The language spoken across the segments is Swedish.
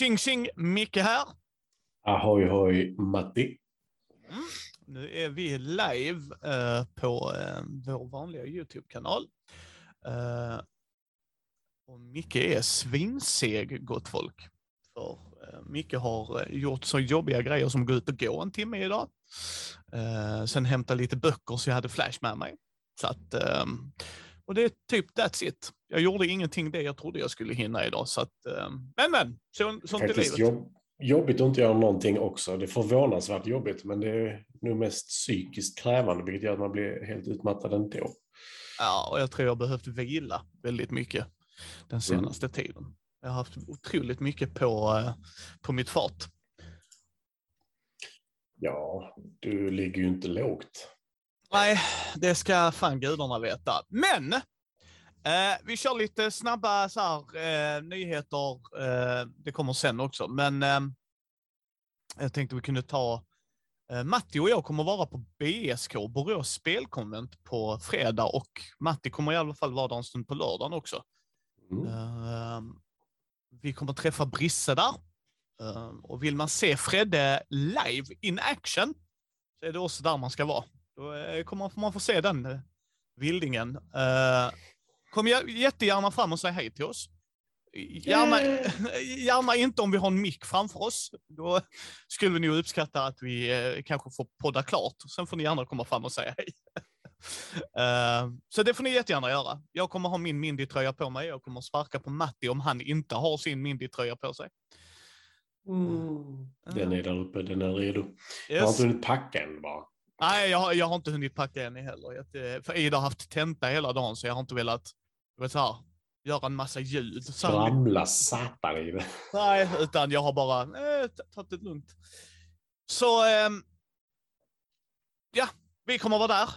Tjing tjing, Micke här. Ahoy hoj Matti. Mm. Nu är vi live eh, på eh, vår vanliga YouTube-kanal. Eh, och Micke är svinseg, gott folk. För eh, Micke har eh, gjort så jobbiga grejer som att gå ut och gå en timme idag. Eh, sen hämta lite böcker så jag hade flash med mig. Så att, ehm, och det är typ that's it. Jag gjorde ingenting det jag trodde jag skulle hinna idag. Så att, ehm, men men, så, sånt är livet. jobb, jobbigt att inte göra någonting också. Det är förvånansvärt jobbigt, men det är nog mest psykiskt krävande, vilket gör att man blir helt utmattad ändå. Ja, och jag tror jag har behövt vila väldigt mycket den senaste tiden. Jag har haft otroligt mycket på, eh, på mitt fat. Ja, du ligger ju inte lågt. Nej, det ska fan gudarna veta. Men! Eh, vi kör lite snabba så här, eh, nyheter. Eh, det kommer sen också. Men eh, jag tänkte vi kunde ta... Eh, Matti och jag kommer vara på BSK, Borås spelkonvent, på fredag. Och Matti kommer i alla fall vara där en stund på lördagen också. Mm. Eh, vi kommer träffa Brisse där. Eh, och vill man se Fredde live in action så är det också där man ska vara. Då eh, kommer man, få se den eh, vildingen. Uh, kom jä- jättegärna fram och säg hej till oss. Gärna, gärna inte om vi har en mick framför oss. Då skulle vi nog uppskatta att vi eh, kanske får podda klart. Sen får ni gärna komma fram och säga hej. Eh, så det får ni jättegärna göra. Jag kommer ha min Mindy-tröja på mig. Jag kommer sparka på Matti om han inte har sin Mindy-tröja på sig. Mm. Den är där uppe, den är redo. Jag har Yes. inte hunnit packa än bara. Nej, jag, har- jag har inte hunnit packa än heller. Jag, eh, för Ida har haft tenta hela dagen, så jag har inte velat vet, så här, göra en massa ljud. Skramla satan i det. nej, utan jag har bara eh, tagit det lugnt. Så, ehm, ja, vi kommer vara där.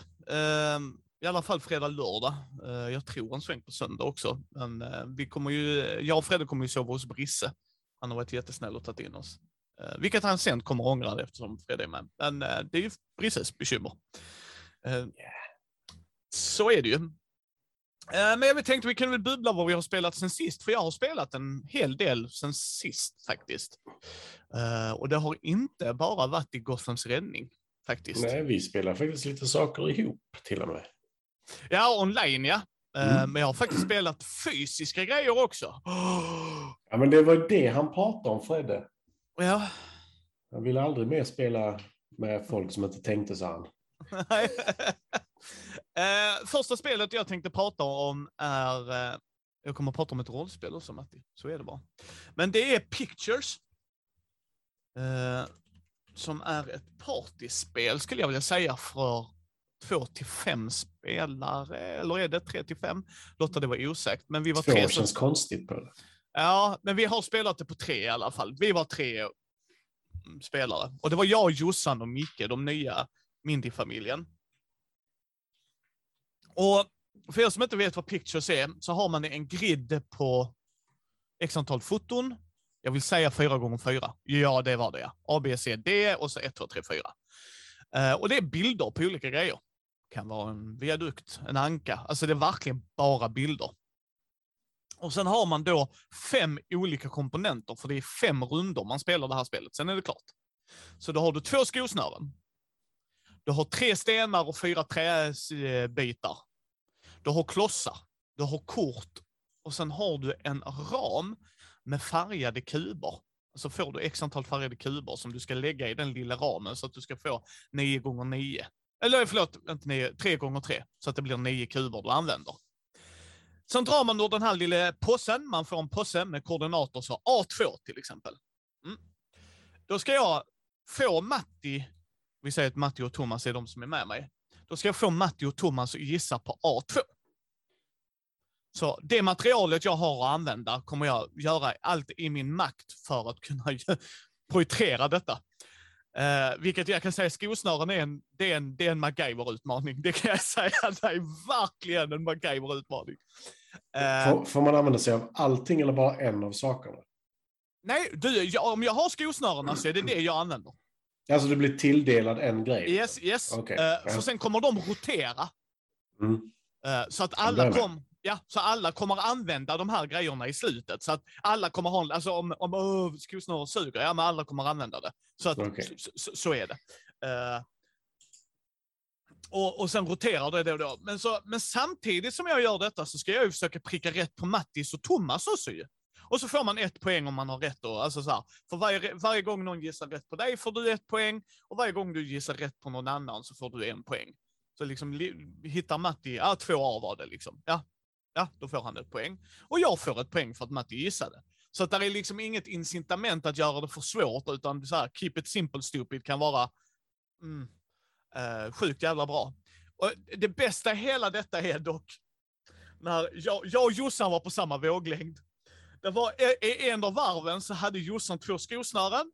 Ehm, I alla fall fredag, lördag. Eh, jag tror en sväng på söndag också. Men eh, vi kommer ju, jag och Fredde kommer ju sova hos Brisse. Han har varit jättesnäll och tagit in oss. Eh, vilket han sen kommer ångra eftersom Fredde är med. Men eh, det är ju Brisses bekymmer. Eh, Så är det ju. Men jag tänkte vi kunde väl bubbla vad vi har spelat sen sist, för jag har spelat en hel del sen sist faktiskt. Och det har inte bara varit i Gothams räddning, faktiskt. Nej, vi spelar faktiskt lite saker ihop till och med. Ja, online ja. Mm. Men jag har faktiskt spelat fysiska grejer också. Ja, men det var det han pratade om, Fredde. Ja, Han ville aldrig mer spela med folk som inte tänkte så han. Eh, första spelet jag tänkte prata om är, eh, jag kommer att prata om ett rollspel också Matti, så är det bara. Men det är Pictures. Eh, som är ett partyspel skulle jag vilja säga för två till fem spelare, eller är det tre till fem? Låt det vara osagt, men vi var Två tre. som- känns konstigt på det. Ja, men vi har spelat det på tre i alla fall. Vi var tre mm, spelare. Och det var jag, Jossan och Micke, de nya Mindy-familjen. Och för er som inte vet vad Pictures är, så har man en grid på x antal foton. Jag vill säga fyra gånger fyra. Ja, det var det ja. A, B, C, D och så 1, 2, 3, 4. Och det är bilder på olika grejer. Det kan vara en viadukt, en anka. Alltså det är verkligen bara bilder. Och sen har man då fem olika komponenter, för det är fem rundor man spelar det här spelet. Sen är det klart. Så då har du två skosnören. Du har tre stenar och fyra träbitar. Du har klossar. Du har kort. Och sen har du en ram med färgade kuber. Så får du x antal färgade kuber som du ska lägga i den lilla ramen så att du ska få 9 gånger 9. Eller förlåt, inte 9, 3 gånger 3 Så att det blir 9 kuber du använder. Sen drar man ur den här lilla påsen. Man får en påse med koordinater, så A2 till exempel. Mm. Då ska jag få Matti, vi säger att Matti och Thomas är de som är med mig. Då ska jag få Matti och Thomas att gissa på A2. Så det materialet jag har att använda kommer jag göra allt i min makt för att kunna projicera detta. Eh, vilket jag kan säga, skosnören är en, det är en, det är en MacGyver-utmaning. Det kan jag säga, det är verkligen en MacGyver-utmaning. Eh, Får, får man använda sig av allting eller bara en av sakerna? nej, du, jag, om jag har skosnörena så är det det jag använder. Alltså du blir tilldelad en grej? Yes, yes. Eh, ja. För sen kommer de rotera. Mm. Eh, så att alla kom, Ja, så alla kommer använda de här grejerna i slutet. Så att alla kommer ha, alltså om, om oh, skosnöret suger, ja men alla kommer använda det. Så, att, Okej. så, så, så är det. Eh, och, och sen roterar det då och då. Men, så, men samtidigt som jag gör detta så ska jag ju försöka pricka rätt på Mattis och Thomas också ju. Och så får man ett poäng om man har rätt. Då. Alltså så här, för varje, varje gång någon gissar rätt på dig får du ett poäng. Och varje gång du gissar rätt på någon annan så får du en poäng. Så liksom li- hittar Matti, ja två A var det liksom. Ja, ja, då får han ett poäng. Och jag får ett poäng för att Matti gissade. Så att det är liksom inget incitament att göra det för svårt, utan så här, keep it simple stupid kan vara mm, eh, sjukt jävla bra. Och det bästa i hela detta är dock när jag, jag och Jossan var på samma våglängd. Det var i- i en av varven så hade Jossan två skosnören.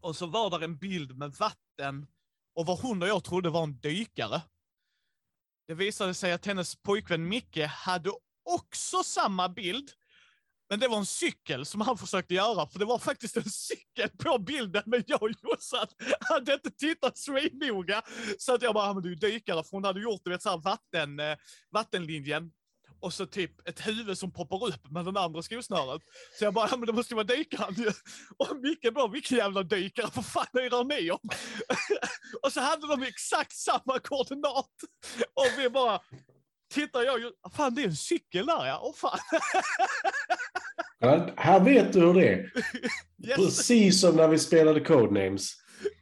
Och så var där en bild med vatten och vad hon och jag trodde var en dykare. Det visade sig att hennes pojkvän Micke hade också samma bild. Men det var en cykel som han försökte göra, för det var faktiskt en cykel på bilden, men jag och Jossan hade inte tittat svinnoga. Så att jag bara, men du är dykare, för hon hade gjort du vet, så här vatten, eh, vattenlinjen. Och så typ ett huvud som poppar upp med den andra skosnöret. Så jag bara, ja men det måste vara dykaren ju. Och Micke bara, vilken jävla dykare, vad fan är ni om? och så hade de exakt samma koordinat. Och vi bara, tittar jag, ju- fan det är en cykel där ja, åh fan. Ja, här vet du hur det är. Yes. Precis som när vi spelade Codenames.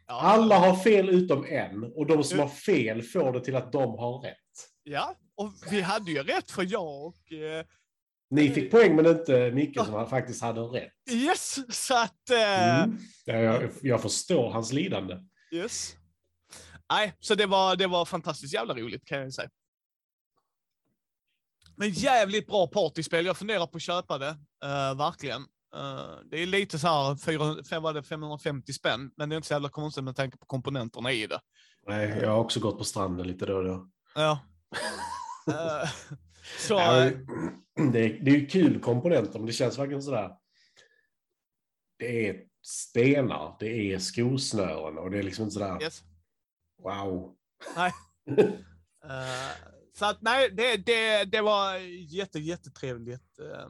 Ja. Alla har fel utom en och de som har fel får det till att de har rätt. Ja, och vi hade ju rätt för jag och eh, Ni fick poäng men inte Micke som faktiskt hade rätt. yes, så att eh, Mm. Ja, Jag, jag förstår hans lidande. yes. Nej, så det var, det var fantastiskt jävla roligt kan jag säga. Men jävligt bra partyspel. Jag funderar på att köpa det, eh, verkligen. Eh, det är lite så här, 400, fem- vad är det, 550 spänn, men det är inte så jävla konstigt med tanke på komponenterna i det. Nej, jag har också gått på stranden lite då och då. Ja. Så, det, är, det är ju kul komponenter, men det känns verkligen sådär. Det är stenar, det är skosnören och det är liksom inte sådär yes. wow. Nej. Eh, så att nej, det, det, det var jätte, jättetrevligt. eh,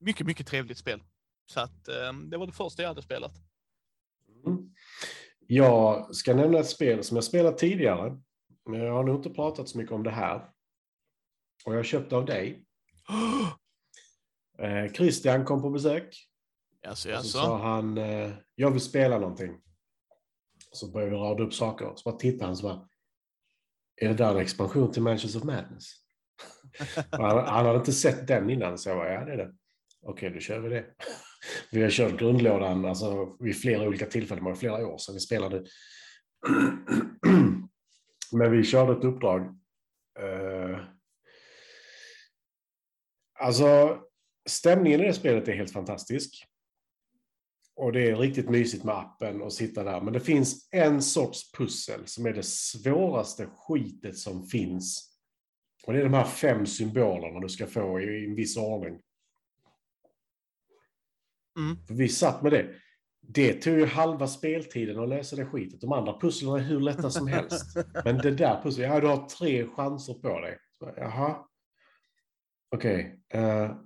mycket, mycket trevligt spel. Så att eh, det var det första jag hade spelat. Mm. Jag ska nämna ett spel som jag spelat tidigare, men jag har nog inte pratat så mycket om det här. Och jag köpte av dig. Eh, Christian kom på besök. Alltså, Och så sa han, eh, jag vill spela någonting. Så började vi rada upp saker. Så bara tittade han så bara, är det där en expansion till Mansions of Madness? Han, han hade inte sett den innan, så jag bara, ja det är det. Okej, då kör vi det. Vi har kört grundlådan alltså, vid flera olika tillfällen, det var flera år sedan vi spelade. Men vi körde ett uppdrag. Eh, Alltså, stämningen i det spelet är helt fantastisk. Och det är riktigt mysigt med appen och sitta där. Men det finns en sorts pussel som är det svåraste skitet som finns. Och det är de här fem symbolerna du ska få i en viss ordning. Mm. För vi satt med det. Det tog ju halva speltiden att lösa det skitet. De andra pusslen är hur lätta som helst. Men det där pusslet, ja du har tre chanser på dig. Så, Jaha. Okej. eh,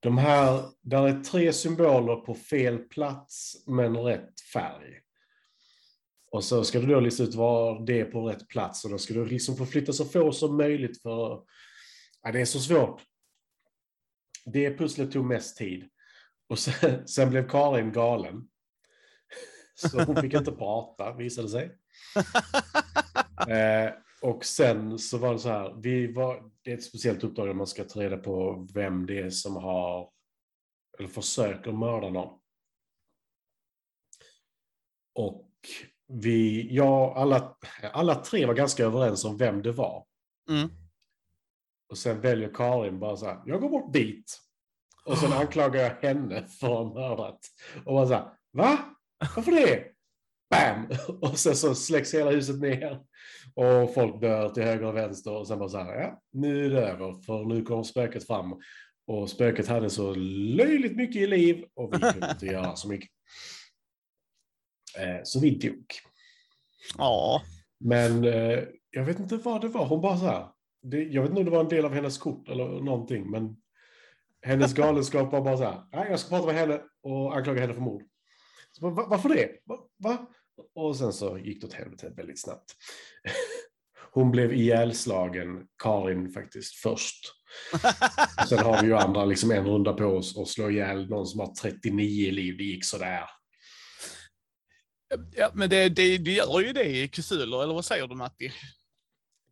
de här, där är tre symboler på fel plats men rätt färg. Och så ska du då lista ut var det är på rätt plats och då ska du liksom få flytta så få som möjligt för... Ja, det är så svårt. Det pusslet tog mest tid. Och sen, sen blev Karin galen. Så hon fick inte prata, visade sig. Eh, och sen så var det så här, vi var, det är ett speciellt uppdrag där man ska ta reda på vem det är som har, eller försöker mörda någon. Och vi, jag, alla, alla tre var ganska överens om vem det var. Mm. Och sen väljer Karin bara så här, jag går bort dit. Och sen anklagar jag henne för att ha mördat. Och bara så här, va? Varför det? Bam! Och sen så släcks hela huset ner. Och folk dör till höger och vänster. Och sen bara så här, ja, nu är det över. För nu kommer spöket fram. Och spöket hade så löjligt mycket i liv. Och vi kunde inte göra så mycket. Eh, så vi dog. Ja. Men eh, jag vet inte vad det var. Hon bara så här, det, jag vet inte om det var en del av hennes kort eller någonting, men hennes galenskap var bara så här, nej, jag ska prata med henne och anklaga henne för mord. Så, va, varför det? Va, va? Och sen så gick det åt helvete väldigt snabbt. Hon blev ihjälslagen, Karin faktiskt, först. Sen har vi ju andra liksom en runda på oss och slå ihjäl någon som har 39 liv. Det gick sådär. Ja, men det, det, det gör ju det i Kusuler, eller vad säger du Matti?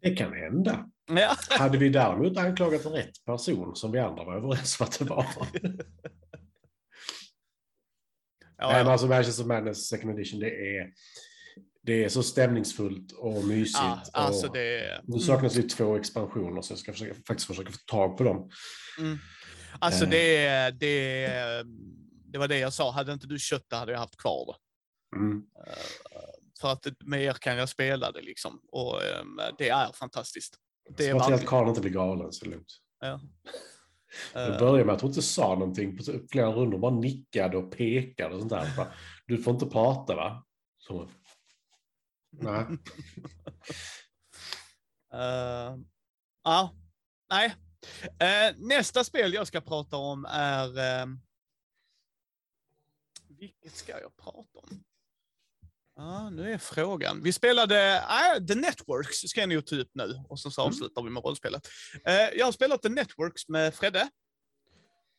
Det kan hända. Ja. Hade vi däremot anklagat rätt person som vi andra var överens om att det var. Ja, Nej, men alltså Manchester Madness second edition, det är, det är så stämningsfullt och mysigt. Ja, alltså och det... Nu saknas ju två expansioner, så jag ska försöka, faktiskt försöka få tag på dem. Mm. Alltså Eh. det, det, det var det jag sa, hade inte du köpt det hade jag haft kvar det. Mm. För att med er kan jag spela det liksom. Och ehm, det är fantastiskt. Det är att. Karl inte blir galen, så lugnt. Ja. Det Eh, började med att hon inte sa någonting på flera runder, bara nickade och pekade och sånt där. Du får inte prata va? Så, nej. eh, ja, nej. Eh, nästa spel jag ska prata om är... ehm, vilket ska jag prata om? Ja, nu är frågan. Vi spelade äh, The Networks, ska jag nog ta upp nu, och sen så Mm. avslutar vi med rollspelet. Eh, jag har spelat The Networks med Fredde.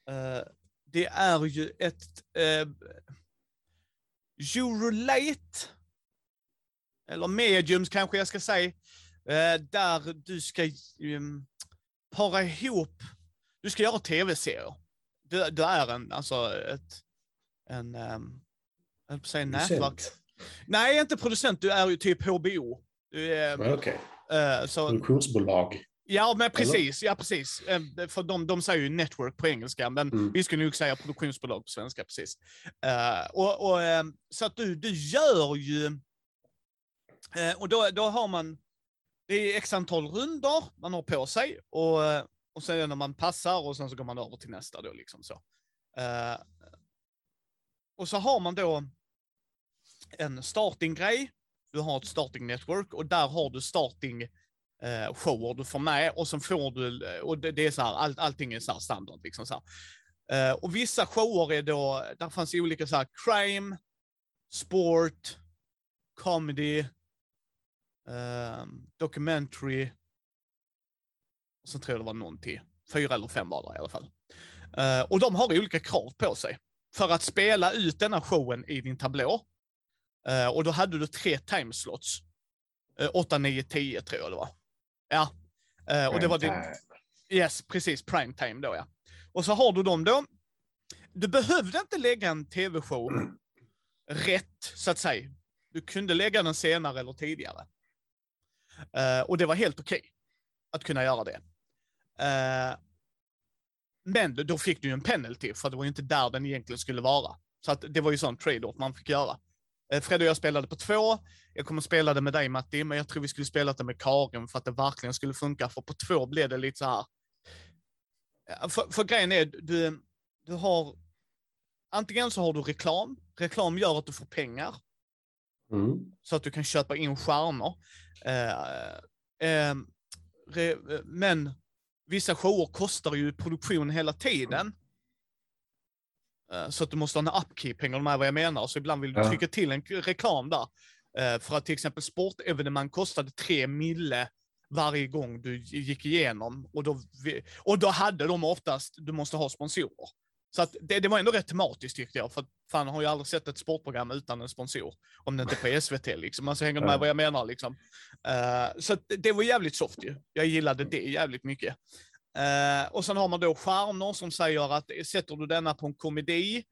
Eh, det är ju ett uh, Eurolate, eller mediums kanske jag ska säga, eh, där du ska um, para ihop, du ska göra tv-serier. Det, det är en, alltså ett, en, um, jag säga nätverk. Nej, inte producent, du är ju typ HBO. Men Okej, eh, så, produktionsbolag. ja, men precis. Ja, precis. Eh, För de, de säger ju network på engelska, men Mm. vi skulle nog säga produktionsbolag på svenska, precis. Eh, och, och, eh, så att du, du gör ju... eh, och då, då har man... Det är x antal runder man har på sig, och, eh, och sen när man passar, och sen så går man över till nästa då, liksom så. Eh, och så har man då en starting-grej, du har ett starting network, och där har du starting eh, shower du får med och sen får du, eh, och det, det är så här, all, allting är så här standard liksom så här. Eh, och vissa shower är då, där fanns olika så här crime, sport, comedy, eh, documentary, och sen tror jag det var någon till. Fyra eller fem var det i alla fall. Eh, och de har olika krav på sig. För att spela ut denna showen i din tablå. Eh, och då hade du tre timeslots. Uh, 8, 9, 10 tror jag det var. Ja. Eh, och det var din. Yes, precis. Prime time då ja. Och så har du dem då. Du behövde inte lägga en tv-show rätt, så att säga. Du kunde lägga den senare eller tidigare. Eh, och det var helt okej att kunna göra det. Men då fick du ju en penalty, för det var ju inte där den egentligen skulle vara. Så att det var ju sån trade-off man fick göra. Eh, Fred och jag spelade på två. Jag kommer spela det med dig Matti, men jag tror vi skulle spela det med Karin för att det verkligen skulle funka. För på två blev det lite så här. För, för grejen är, du, du har... Antingen så har du reklam. Reklam gör att du får pengar Mm. så att du kan köpa in stjärnor. Eh, eh, re, men vissa shower kostar ju produktion hela tiden. Eh, så att du måste ha en upkeep, hänger du med vad jag menar? Så ibland vill du trycka till en reklam där. Eh, för att till exempel sportevenemang kostade tre mille varje gång du gick igenom. Och då, och då hade de oftast, du måste ha sponsorer. Så att det, det var ändå rätt tematiskt tyckte jag, för att fan har ju aldrig sett ett sportprogram utan en sponsor. Om det inte är på SVT liksom. Alltså hänger du med vad jag menar liksom. Eh, så det var jävligt soft ju. Jag gillade det jävligt mycket. Eh, och sen har man då stjärnor som säger att sätter du denna på en komedi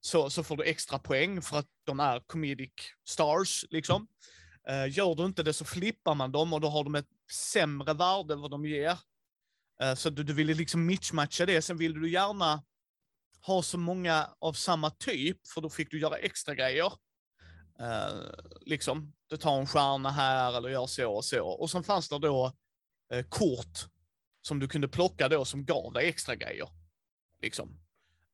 så, så får du extra poäng för att de är comedic stars liksom. Eh, gör du inte det så flippar man dem och då har de ett sämre värde än vad de ger. Eh, så du, du ville liksom mismatcha det. Sen ville du gärna ha så många av samma typ, för då fick du göra extra grejer. Eh, liksom, du tar en stjärna här eller gör så och så. Och sen fanns det då eh, kort som du kunde plocka då som gav dig extra grejer. Liksom.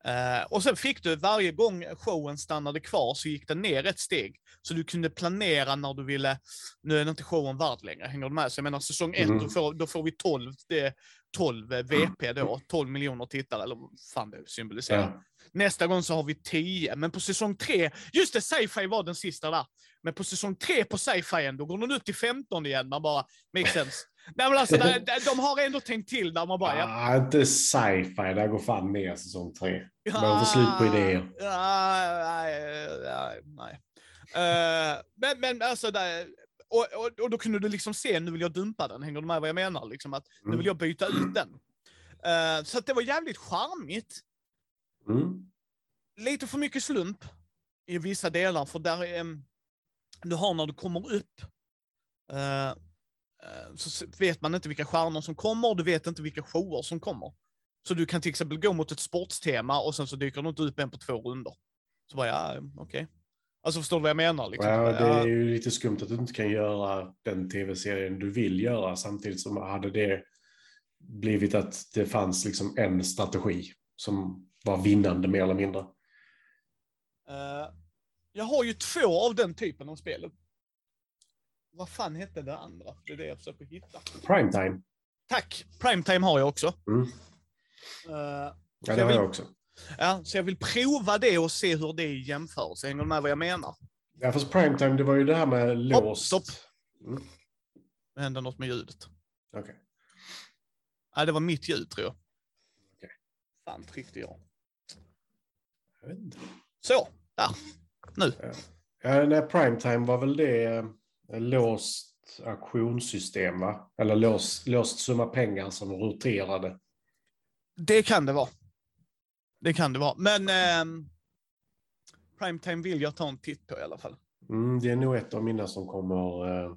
Eh, och sen fick du varje gång showen stannade kvar så gick den ner ett steg. Så du kunde planera när du ville, nu är det inte showen värd längre, hänger du med? Så jag menar säsong ett, Mm. då, får, då får vi 12, det, 12 eh, VP då, 12 miljoner tittare, eller vad fan det symboliserar. Ja. Nästa gång så har vi 10, men på säsong 3, just det, sci-fi var den sista där. Men på säsong 3 på sci-fi då går den upp till 15 igen, man bara, makes sense. Nej men alltså, de, de har ändå tänkt till där man bara, ja, Ah, inte sci-fi, där går fan ner säsong tre. Man får slut på idéer. Ja, nej, nej, nej. Eh, men, men alltså, där, och, och, och då kunde du liksom se, nu vill jag dumpa den, hänger du med vad jag menar? Liksom att nu Mm. vill jag byta ut den. Eh, så det var jävligt charmigt. Mm. Lite för mycket slump i vissa delar, för där är, em, du har när du kommer upp, eh, så s- vet man inte vilka stjärnor som kommer, du vet inte vilka shower som kommer. Så du kan till exempel gå mot ett sportstema och sen så dyker det inte upp en på två runder. Så bara, ja, okej. Alltså förstår du vad jag menar? Liksom? Ja, det är ju lite skumt att du inte kan göra den tv-serien du vill göra samtidigt som hade det blivit att det fanns liksom en strategi som var vinnande mer eller mindre. eh, jag har ju två av den typen av spel. Vad fan hette det andra? Det är det jag försöker hitta. Primetime. Tack! Primetime har jag också. Mm. Eh, Ja, jag det har vill- jag också. Ja, så jag vill prova det och se hur det är i jämförelse. Hänger du med vad jag menar? Ja, fast primetime, det var ju det här med låst. stopp. Mm. Det hände något med ljudet. Okej. Ja, det var mitt ljud tror jag. Okej. Fan tryckte jag. Jag. Så, där. Nu. Ja, nej, primetime var väl det eh, låst auktionssystem, va? Eller låst, låst summa pengar som roterade. Det kan det vara. Det kan det vara. Men ehm, Primetime vill jag ta en titt på i alla fall. Mm, det är nog ett av mina som kommer eh,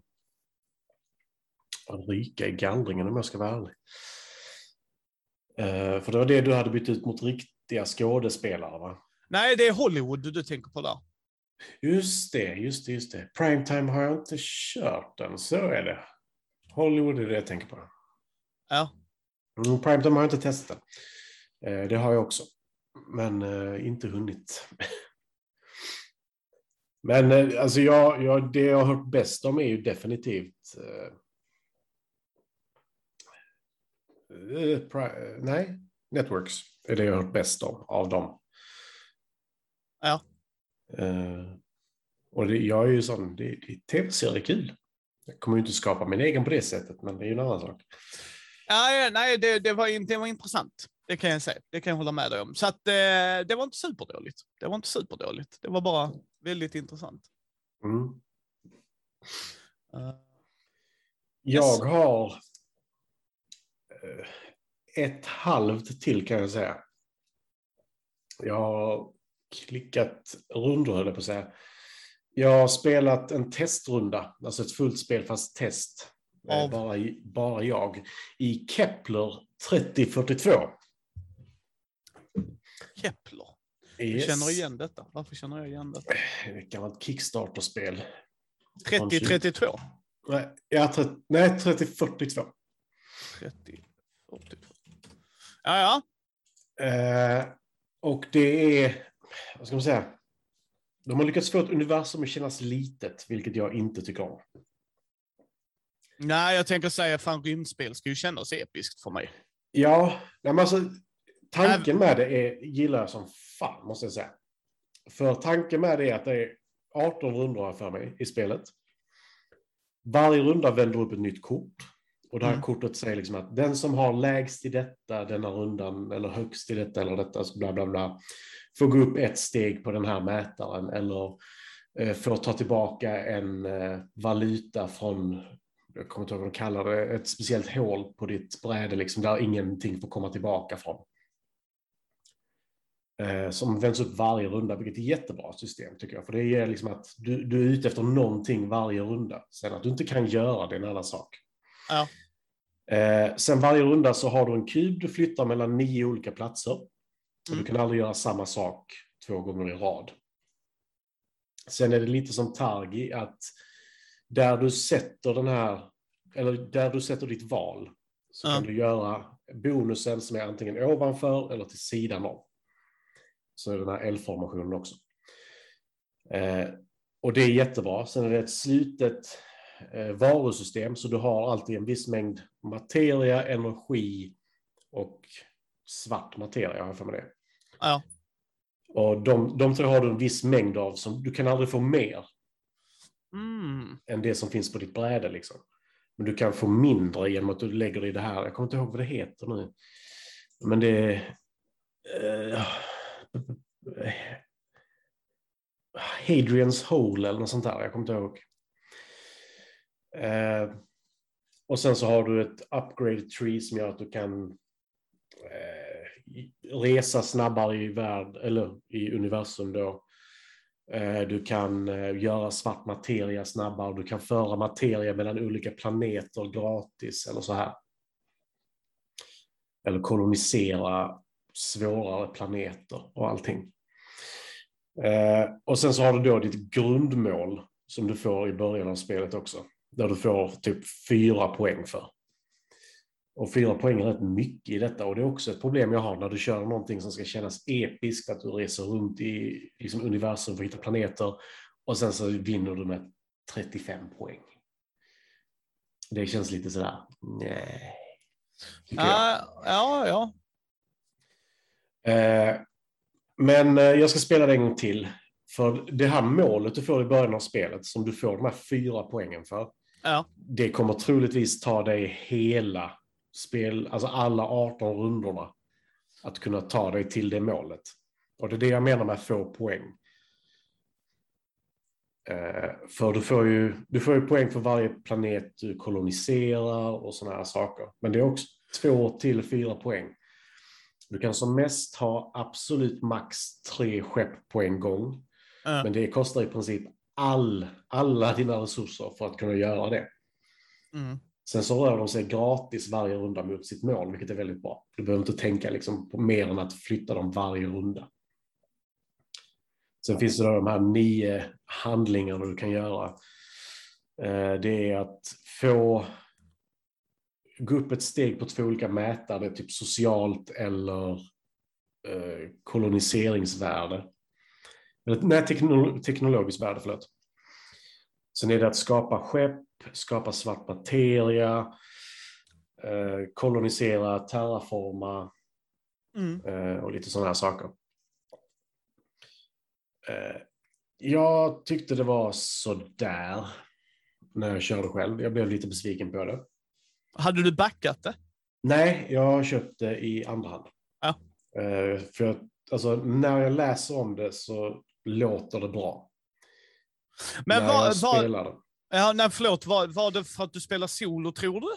att ryka i gallringen om jag ska vara ärlig. Eh, för det var det du hade bytt ut mot riktiga skådespelare, va? Nej, det är Hollywood du tänker på där. Just det, just det, just det. Primetime har jag inte kört än, så är det. Hollywood är det jag tänker på. Ja. Mm, Primetime har jag inte testat. Eh, det har jag också. Men eh, inte hunnit. Men eh, alltså jag, jag, det jag har hört bäst om är ju definitivt... Nej, Networks är det jag har hört bäst om av dem. Ja. Eh, och det, jag är ju sån, det, det, tv-serier är kul. Jag kommer ju inte skapa min egen på det sättet, men det är ju en annan sak. Ja, nej, det, det, var, det var intressant. Det kan jag säga. Det kan jag hålla med dig om. Så att, eh, det var inte superdåligt. Det var inte superdåligt. Det var bara väldigt intressant. Mm. Eh, Jag Yes. har eh, ett halvt till kan jag säga. Jag har klickat rundor höll jag på att säga. Jag har spelat en testrunda, alltså ett fullt spel fast test. Eh, Av? Bara, bara jag. I Kepler 3042. Kepler. Jag Yes. känner igen detta. Varför känner jag igen detta? Ett gammalt Kickstarter-spel. 3032. Nej, ja, nej 3042. 30, 42. Ja, ja. Eh, och det är, vad ska man säga? De har lyckats få ett universum att kännas litet, vilket jag inte tycker om. Nej, jag tänker säga fan rymdspel ska ju kännas episkt för mig. Ja, men alltså, tanken med det är, gillar jag som fan, måste jag säga. För tanken med det är att det är 18 rundor här för mig i spelet. Varje runda vänder upp ett nytt kort. Och det här Mm. kortet säger liksom att den som har lägst i detta, denna rundan, eller högst i detta eller detta, så bla bla bla, får gå upp ett steg på den här mätaren eller eh, får ta tillbaka en eh, valuta från, jag kommer inte ihåg vad de kallar det, ett speciellt hål på ditt bräde liksom, där ingenting får komma tillbaka från. Eh, som vänds upp varje runda, vilket är ett jättebra system tycker jag. För det ger liksom att du, du är ute efter någonting varje runda. Sen att du inte kan göra det är en annan sak. Ja. Eh, sen varje runda så har du en kub du flyttar mellan nio olika platser. Och Mm. du kan aldrig göra samma sak två gånger i rad. Sen är det lite som Targi att där du sätter den här, eller där du sätter ditt val, så Ja. kan du göra bonusen som är antingen ovanför eller till sidan om. Så är den här L-formationen också. Eh, och det är jättebra. Sen är det ett slutet varusystem, så du har alltid en viss mängd materia, energi och svart materia, har jag för mig det. Ja. Och de, de tre har du en viss mängd av, som du kan aldrig få mer Mm. än det som finns på ditt bräde. Liksom. Men du kan få mindre genom att du lägger i det här. Jag kommer inte ihåg vad det heter nu. Men det är... Eh, Hadrians Hole eller något sånt där. Jag kommer inte ihåg. Eh, och sen så har du ett upgrade tree som gör att du kan eh, resa snabbare i värld, eller i universum då. Eh, Du kan eh, göra svart materia snabbare, du kan föra materia mellan olika planeter gratis eller så här. Eller kolonisera svårare planeter och allting. Eh, Och sen så har du då ditt grundmål som du får i början av spelet också. Där du får typ fyra poäng för. Och fyra poäng är rätt mycket i detta och det är också ett problem jag har när du kör någonting som ska kännas episkt, att du reser runt i liksom, universum för att hitta planeter och sen så vinner du med 35 poäng. Det känns lite sådär, nej. jag. Ja, ja. Eh, Men eh, jag ska spela det en gång till. För det här målet du får i början av spelet, som du får de här fyra poängen för, ja. det kommer troligtvis ta dig hela spel, alltså alla 18 rundorna, att kunna ta dig till det målet. Och det är det jag menar med få poäng. Eh, för du får, ju, du får ju poäng för varje planet du koloniserar och sådana här saker. Men det är också två till fyra poäng. Du kan som mest ha absolut max tre skepp på en gång. Ja. Men det kostar i princip all, alla dina resurser för att kunna göra det. Mm. Sen så rör de sig gratis varje runda mot sitt mål, vilket är väldigt bra. Du behöver inte tänka liksom på mer än att flytta dem varje runda. Sen finns det då de här nio handlingarna du kan göra. Eh, Det är att få gå upp ett steg på två olika mätare, typ socialt eller eh, koloniseringsvärde. Eller, nej, teknolo- teknologiskt värde, förlåt. Sen är det att skapa skepp, skapa svart materia, eh, kolonisera, terraforma Mm. eh, och lite sådana här saker. Eh, jag tyckte det var sådär när jag körde själv. Jag blev lite besviken på det. Hade du backat det? Nej, jag köpte i andra hand. Ja. Eh, för att, alltså, när jag läser om det så låter det bra. Men när vad, spelar det. ja, nej, förlåt, var, var det för att du spelar solo, tror du?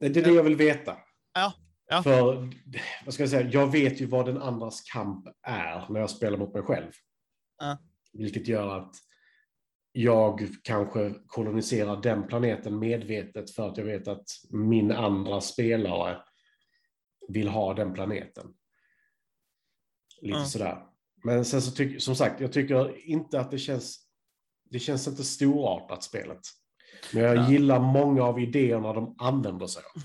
Det är det jag vill veta. Ja, ja. För, vad ska jag säga, jag vet ju vad den andras kamp är när jag spelar mot mig själv. Ja. Vilket gör att jag kanske koloniserar den planeten medvetet för att jag vet att min andra spelare vill ha den planeten. Lite Ja. sådär. Men sen så tycker, som sagt, jag tycker inte att det känns, det känns inte storartat spelet. Men jag Ja. gillar många av idéerna de använder sig av.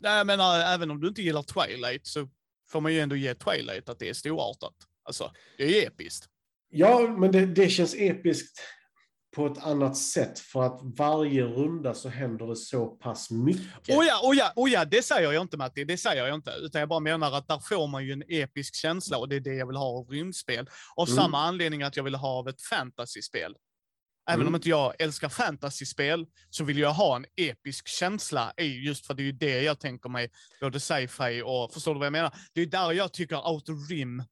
Nej, jag menar, även om du inte gillar Twilight så får man ju ändå ge Twilight att det är storartat. Alltså, det är ju episkt. Ja, men det, det känns episkt på ett annat sätt för att varje runda så händer det så pass mycket. Oh ja, oh ja, oh ja, det säger jag inte Matti, det säger jag inte. Utan jag bara menar att där får man ju en episk känsla och det är det jag vill ha av rymdspel. Av Mm. samma anledning att jag vill ha av ett fantasyspel. Även Mm. om inte jag älskar fantasyspel så vill jag ha en episk känsla i just för det är ju det jag tänker mig, både sci-fi och, förstår du vad jag menar? Det är där jag tycker Outer Rim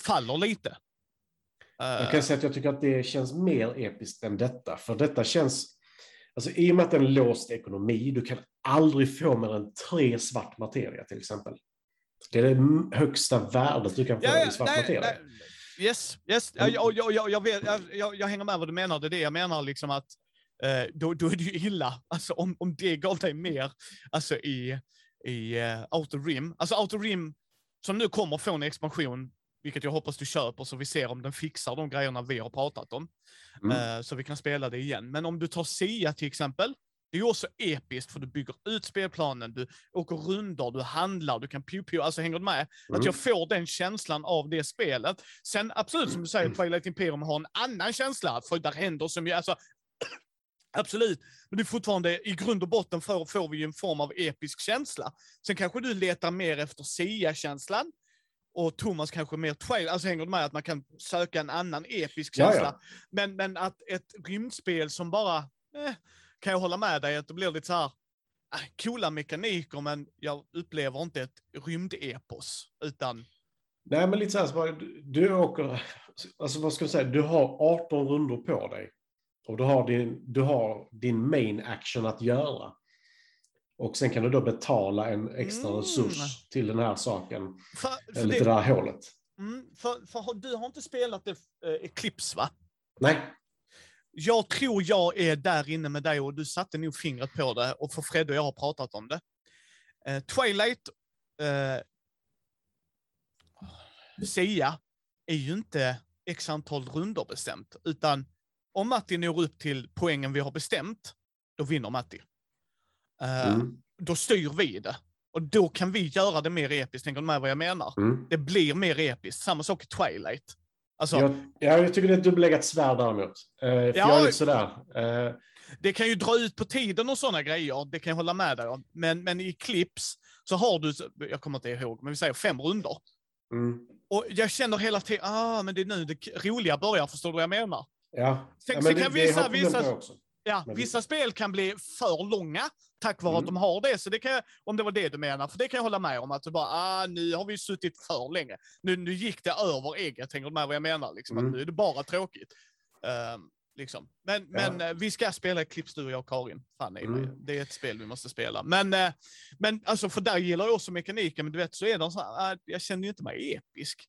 faller lite. Jag Eh, kan säga att jag tycker att det känns mer episkt än detta. För detta känns... Alltså i och med att det är en låst ekonomi, du kan aldrig få mer än tre svart materia till exempel. Det är det högsta värdet du kan få Ja, i svart nej, materia. nej. Yes, yes. Jag, jag, jag, jag, vet, jag, jag hänger med vad du menar. Det är det jag menar, liksom att eh, då, då är det ju illa. Alltså om, om det gav dig mer alltså, i, i uh, Outer Rim. Alltså Outer Rim, som nu kommer få en expansion, vilket jag hoppas du köper så vi ser om den fixar de grejerna vi har pratat om. Mm. Eh, så vi kan spela det igen. Men om du tar Sia till exempel, Det är ju också episkt för du bygger ut spelplanen, du åker rundor, du handlar, du kan pew Alltså hänger du med? Mm. Att jag får den känslan av det spelet. Sen absolut, som du säger, Twilight Imperium har en annan känsla, för där händer som ju, alltså, Absolut, men det är fortfarande i grund och botten för, får vi ju en form av episk känsla. Sen kanske du letar mer efter Sia-känslan och Thomas kanske mer trail, alltså hänger du med att man kan söka en annan episk Ja, ja. känsla. Men, men att ett rymdspel som bara, eh, kan jag hålla med dig att det blir lite så här, eh, coola mekaniker men jag upplever inte ett rymdepos. Utan, Nej, men lite så här, så bara, du, du åker, alltså vad ska jag säga, du har 18 rundor på dig. Och du har, din, du har din main action att göra. Och sen kan du då betala en extra Mm. resurs till den här saken. för, för, Eller det, till det här hålet. mm, för, för du har inte spelat eh, Eclipse va? Nej, Jag tror jag är där inne med dig och du satte nog fingret på det och för Fred och jag har pratat om det. Eh, Twilight, eh, Sia, är ju inte x antal runder bestämt, utan om Matti når upp till poängen vi har bestämt, då vinner Matti. Eh, mm, Då styr vi det. Och då kan vi göra det mer episkt, tänker du med vad jag menar? mm. Det blir mer episkt. Samma sak i Twilight. Alltså, Jag, ja, jag tycker det är ett dubbelläggat svärd däremot. För Ja. jag är lite sådär. Eh, Det kan ju dra ut på tiden och sådana grejer, det kan jag hålla med dig om. Men, men i clips så har du, jag kommer inte ihåg, men vi säger fem runder. mm, Och jag känner hela tiden, ah, men det är nu det roliga börjar, förstår du vad jag menar? ja. Sen- ja, sen men kan det, vissa- det vissa- på också. Ja, Men- vissa spel kan bli för långa tack vare att Mm. de har det. Så det kan om det var det du menar, för det kan jag hålla med om. Att du bara, ah, nu har vi suttit för länge. Nu, nu gick det över ägget, tänker du med vad jag menar? Liksom, Mm. att nu är det bara tråkigt. Ehm, liksom. Men, Ja. men eh, vi ska spela Clips du och jag Karin. Fan. Mm. Det är ett spel vi måste spela. Men, eh, men alltså, för där gillar jag också mekaniken, men du vet så är det så här, ah, jag känner ju inte mig episk.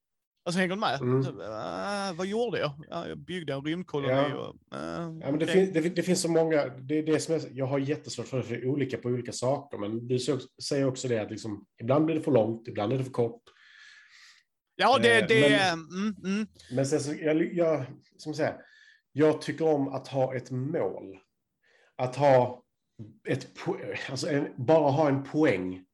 Alltså hänger du med? Mm. Så, ah, vad gjorde jag? Ja, jag byggde en rymdkoloni Ja. och... ah, Ja, men det, fin, det, det finns så många, det är det som är, jag har jättesvårt för det, för det är olika på olika saker, men du säger också det att liksom, ibland blir det för långt, ibland är det för kort. Ja, det... Eh, det men- mm, mm. Men sen så, jag, jag, som jag, säger, jag tycker om att ha ett mål. Att ha ett, alltså en, bara ha en poäng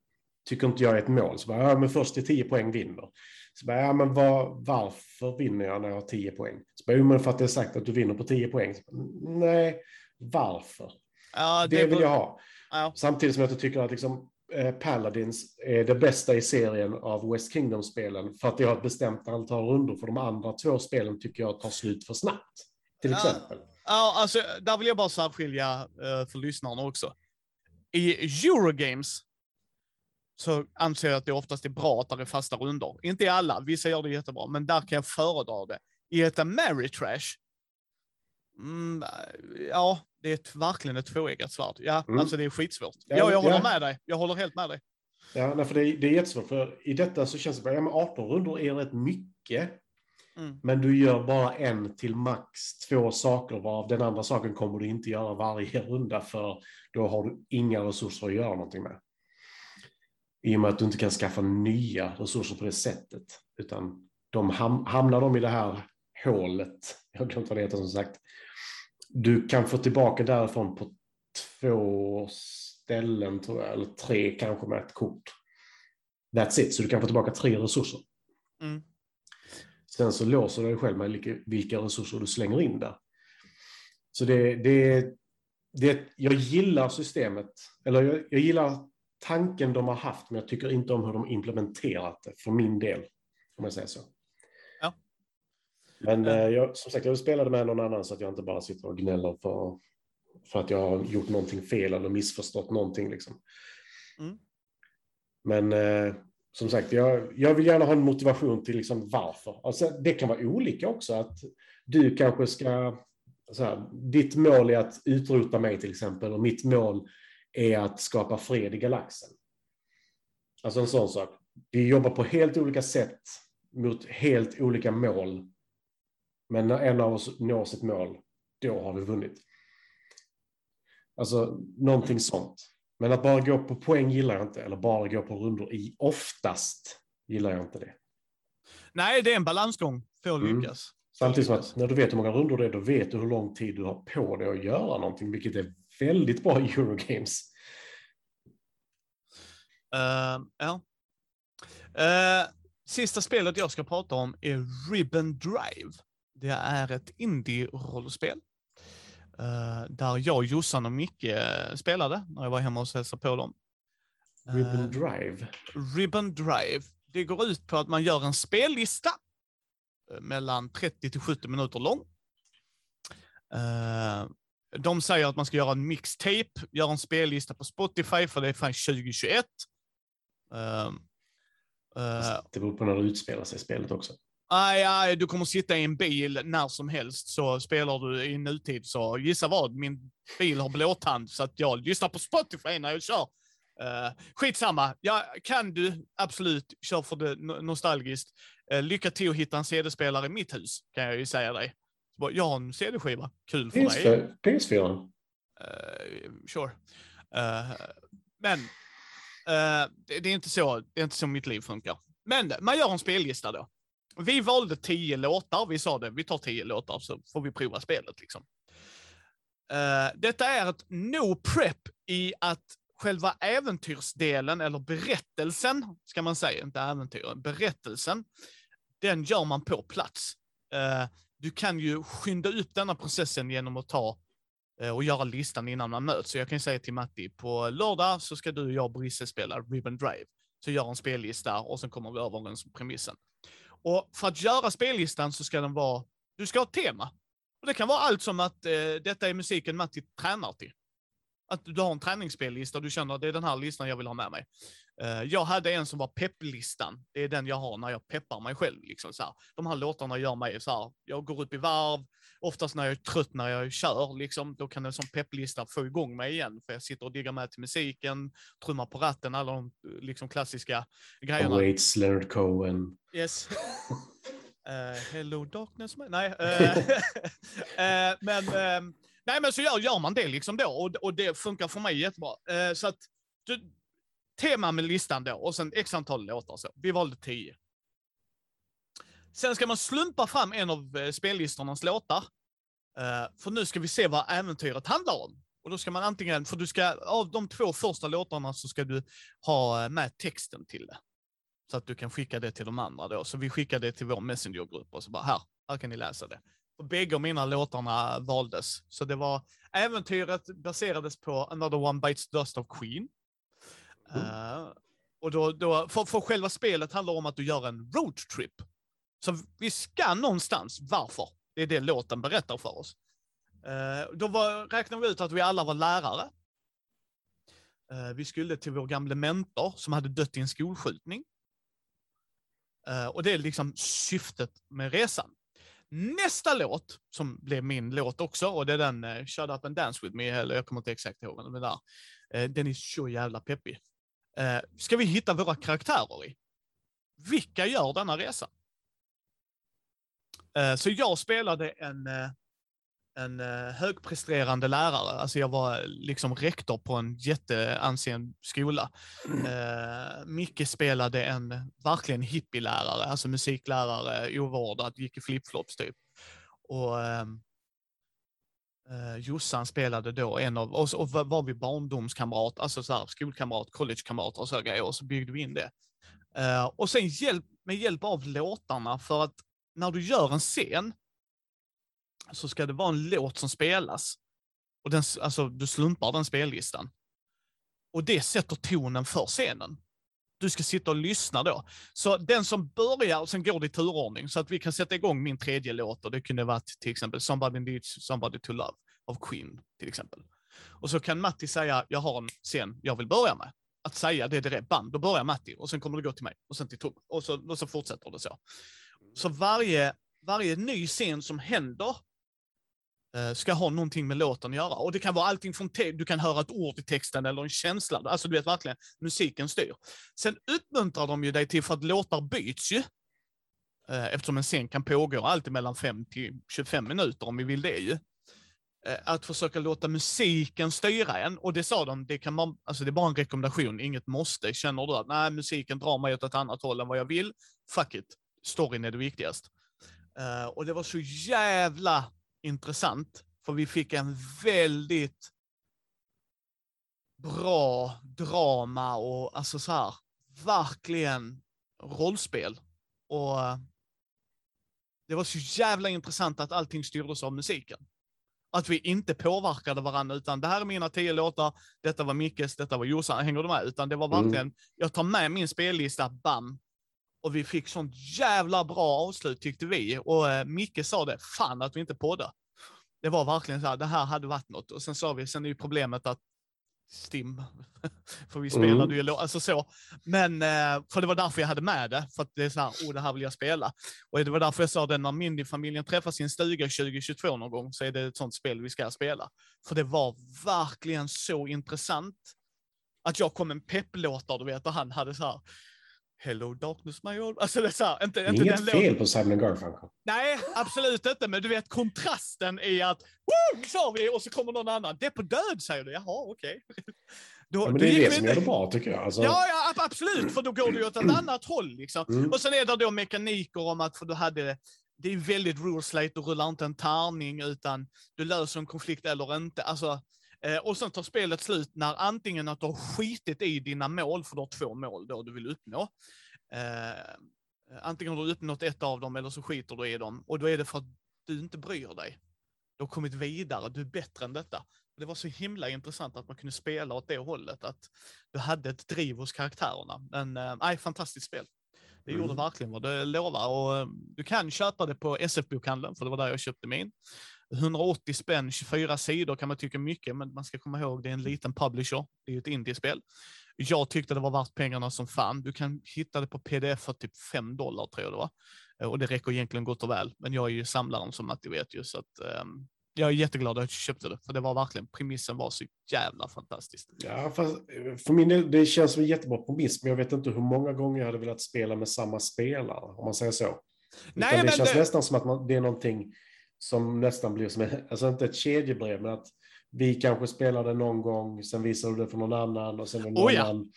tycker inte jag är ett mål. Så bara, ja, men först till 10 poäng vinner. Så bara, ja, men var, varför vinner jag när jag har 10 poäng? Så bara, jo, men för att det är sagt att du vinner på 10 poäng. Bara, Nej, varför? Ja, Det vill jag ha. Ja. Samtidigt som jag tycker att liksom, eh, Paladins är det bästa i serien av West Kingdom-spelen för att det har ett bestämt antal rundor. För de andra två spelen tycker jag tar slut för snabbt. Till Ja. exempel. Ja, alltså, där vill jag bara särskilja eh, för lyssnarna också. I Eurogames så anser jag att det oftast är bra att det är fasta rundor. Inte i alla, vissa gör det jättebra, men där kan jag föredra det. I ett Ameritrash, mm, ja, det är ett, verkligen ett tvåeggat svärd. Ja, Mm. alltså det är skitsvårt. Ja, Ja, jag håller ja. med dig. Jag håller helt med dig. Ja, nej, för det, är- det är jättesvårt. För i detta så känns det bara, ja, men 18 rundor är rätt mycket. Mm. Men du gör bara en till max två saker, varav den andra saken kommer du inte göra varje runda, för då har du inga resurser att göra någonting med. I och med att du inte kan skaffa nya resurser på det sättet. Utan de ham hamnar de i det här hålet, jag har glömt vad det heter som sagt. Du kan få tillbaka därifrån på två ställen, tror jag, eller tre kanske med ett kort. That's it, så du kan få tillbaka tre resurser. Mm. Sen så låser du dig själv med vilka- resurser du slänger in där. Så det, det, det, jag gillar systemet, eller jag, jag gillar tanken de har haft, men jag tycker inte om hur de implementerat det för min del. Om jag säger så. Ja. Men eh, jag, som sagt, jag spelade med någon annan så att jag inte bara sitter och gnäller för, för att jag har gjort någonting fel eller missförstått någonting. Liksom. Mm. Men eh, som sagt, jag, jag vill gärna ha en motivation till liksom varför. Alltså, det kan vara olika också. Att du kanske ska... Så här, ditt mål är att utrota mig till exempel och mitt mål är att skapa fred i galaxen. Alltså en sån sak. Vi jobbar på helt olika sätt mot helt olika mål. Men när en av oss når sitt mål, då har vi vunnit. Alltså någonting sånt. Men att bara gå på poäng gillar jag inte, eller bara gå på rundor i oftast gillar jag inte det. Nej, det är en balansgång för att Mm. lyckas. Samtidigt som att när du vet hur många rundor det är, då vet du hur lång tid du har på dig att göra någonting, vilket är väldigt bra Eurogames. Uh, ja. Uh, sista spelet jag ska prata om är Ribbon Drive. Det är ett indie-rollspel. Uh, där jag, Jossan och Micke spelade när jag var hemma och hälsade på dem. Ribbon Drive? Ribbon Drive. Det går ut på att man gör en spellista mellan 30 till 70 minuter lång. De säger att man ska göra en mixtape, göra en spellista på Spotify, för det är fan 2021. Uh, uh, det beror på när det utspelar sig spelet också. Nej, nej, du kommer sitta i en bil när som helst, så spelar du i nutid, så gissa vad, min bil har blåtand, så att jag lyssnar på Spotify när jag kör. Uh, skitsamma, ja, kan du, absolut, kör för det nostalgiskt. Uh, lycka till att hitta en CD-spelare i mitt hus, kan jag ju säga dig. Jag har en CD-skiva, kul för PS4, mig. PS4? Uh, sure. Uh, men uh, det, det, är inte så, det är inte så mitt liv funkar. Men man gör en spellista då. Vi valde tio låtar, vi sa det, vi tar tio låtar så får vi prova spelet liksom. detta är ett no prep i att själva äventyrsdelen, eller berättelsen, ska man säga, inte äventyren, berättelsen, den gör man på plats du kan ju skynda upp denna processen genom att ta eh, och göra listan innan man möts. Så jag kan säga till Matti, på lördag så ska du och jag och Brisse spela Ribbon Drive. Så gör en spellista och sen kommer vi överens om premissen. Och för att göra spellistan så ska den vara, du ska ha ett tema. Och det kan vara allt som att eh, detta är musiken Matti tränar till. Att du har en träningsspellista och du känner att det är den här listan jag vill ha med mig. Uh, jag hade en som var pepplistan. Det är den jag har när jag peppar mig själv. Liksom, så här. De här låtarna gör mig så här, jag går upp i varv, oftast när jag är trött när jag kör, liksom, då kan en sån pepplista få igång mig igen. För jag sitter och diggar med till musiken, trummar på ratten, alla de liksom, klassiska grejerna. Waits, Leonard Cohen. Yes. uh, hello darkness. Nej, uh, uh, men, nej, men så gör, gör man det liksom då och, och det funkar för mig jättebra. så att, du, tema med listan då och sen x antal låtar så. Vi valde tio. Sen ska man slumpa fram en av eh, spellistornas låtar. Eh, för nu ska vi se vad äventyret handlar om. Och då ska man antingen, för du ska, av de två första låtarna så ska du ha eh, med texten till det. Så att du kan skicka det till de andra då. Så vi skickar det till vår Messengergrupp och så bara här, här kan ni läsa det. Och bägge mina låtarna valdes. Så det var, äventyret baserades på Another One Bites Dust of Queen. Uh, och då, då för, för själva spelet handlar om att du gör en roadtrip så vi ska någonstans. Varför? Det är det låten berättar för oss. Uh, då var, räknade vi ut att vi alla var lärare. Uh, vi skulle till vår gamle mentor som hade dött i en skolskjutning. Uh, och det är liksom syftet med resan. Nästa låt, som blev min låt också, och det är den uh, Shut Up and Dance With Me, eller jag kommer inte exakt ihåg den där. Uh, den är så jävla peppig. Uh, ska vi hitta våra karaktärer i? Vilka gör denna resa? Eh, så jag spelade en, eh, en eh, högpresterande lärare. Alltså jag var liksom rektor på en jätteansen skola. Mm. Micke spelade en verkligen hippielärare, alltså musiklärare, ovårdad, gick i flipflops typ. Och Uh, Jossan spelade då en av, och, och var vi barndomskamrat, alltså så här, skolkamrat, collegekamrat och så grejer, och så byggde vi in det. Uh, och sen hjälp, med hjälp av låtarna, för att när du gör en scen så ska det vara en låt som spelas. Och den, alltså, du slumpar den spellistan. Och det sätter tonen för scenen. Du ska sitta och lyssna då. Så den som börjar, sen går det i turordning, så att vi kan sätta igång min tredje låt och det kunde varit till exempel Somebody Needs Somebody to Love av Queen till exempel. Och så kan Matti säga, jag har en scen jag vill börja med. Att säga det direkt, band, då börjar Matti och sen kommer det gå till mig och sen till Tom och så, och så fortsätter det så. Så varje, varje ny scen som händer Eh, ska ha någonting med låten att göra. Och det kan vara allting från, du kan höra ett ord i texten eller en känsla. Alltså du vet verkligen, musiken styr. Sen uppmuntrar de ju dig till, för att låtar byts ju, eh, eftersom en scen kan pågå alltid mellan 5 till 25 minuter om vi vill det ju. Eh, att försöka låta musiken styra en. Och det sa de, det, kan man, alltså det är bara en rekommendation, inget måste. Känner du att nej, musiken drar mig åt ett annat håll än vad jag vill, fuck it storyn är det viktigaste. Uh, och det var så jävla intressant, för vi fick en väldigt bra drama och alltså så här, verkligen rollspel. Och eh, det var så jävla intressant att allting styrdes av musiken. Att vi inte påverkade varandra, utan det här är mina tio låtar, detta var Mickes, detta var Jossan, hänger du med? Utan det var Mm. verkligen, jag tar med min spellista, bam. Och vi fick sånt jävla bra avslut tyckte vi. Och eh, Micke sa det, fan att vi inte poddade. Det var verkligen så här, det här hade varit något. Och sen sa vi, sen är ju problemet att Stim, för vi Mm. spelade ju, lå- alltså så. Men, eh, för det var därför jag hade med det, för att det är så här, oh det här vill jag spela. Och det var därför jag sa det, när Mindy-familjen träffas i en stuga 2022 någon gång, så är det ett sånt spel vi ska spela. För det var verkligen så intressant. Att jag kom en pepplåtar, du vet, och han hade så här, Hello darkness my old... Alltså det är så här, inte, Det är inte inget fel låten. på Simon Garfunkel. Nej, absolut inte, men du vet kontrasten i att, Woo! sa vi, och så kommer någon annan. Det är på död, säger du. Jaha, okej. Då, Ja, men det är det som inte- gör det bra tycker jag. Alltså, Ja, ja, ab- absolut, för då går du åt ett annat håll. Liksom. Mm. Och sen är det då mekaniker om att, för du hade, det är väldigt ruleslate, du rullar inte en tärning, utan du löser en konflikt eller inte. Alltså, eh, och sen tar spelet slut när antingen att du har skitit i dina mål, för du har två mål då du vill uppnå. Eh, antingen har du uppnått ett av dem eller så skiter du i dem. Och då är det för att du inte bryr dig. Du har kommit vidare, du är bättre än detta. Det var så himla intressant att man kunde spela åt det hållet, att du hade ett driv hos karaktärerna. Men eh, fantastiskt spel. Det gjorde Mm. verkligen vad det lovar. Och eh, du kan köpa det på SF-bokhandeln, för det var där jag köpte min. 180 spänn, 24 sidor kan man tycka mycket, men man ska komma ihåg det är en liten publisher. Det är ett indiespel. Jag tyckte det var värt pengarna som fan. Du kan hitta det på pdf för typ 5 dollar tror jag det var. Eh, Och det räcker egentligen gott och väl. Men jag är ju samlaren som Matti vet ju, så att ehm, jag är jätteglad att jag köpte det, för det var verkligen, premissen var så jävla fantastisk. Ja, eh, för min del, det känns som en jättebra premiss, men jag vet inte hur många gånger jag hade velat spela med samma spelare, om man säger så. Nej, Nej, det känns det- nästan som att man, det är någonting som nästan blir som, en- alltså inte ett kedjebrev, men att vi kanske spelade någon gång, sen visar du det för någon annan och sen någon Oh ja, annan.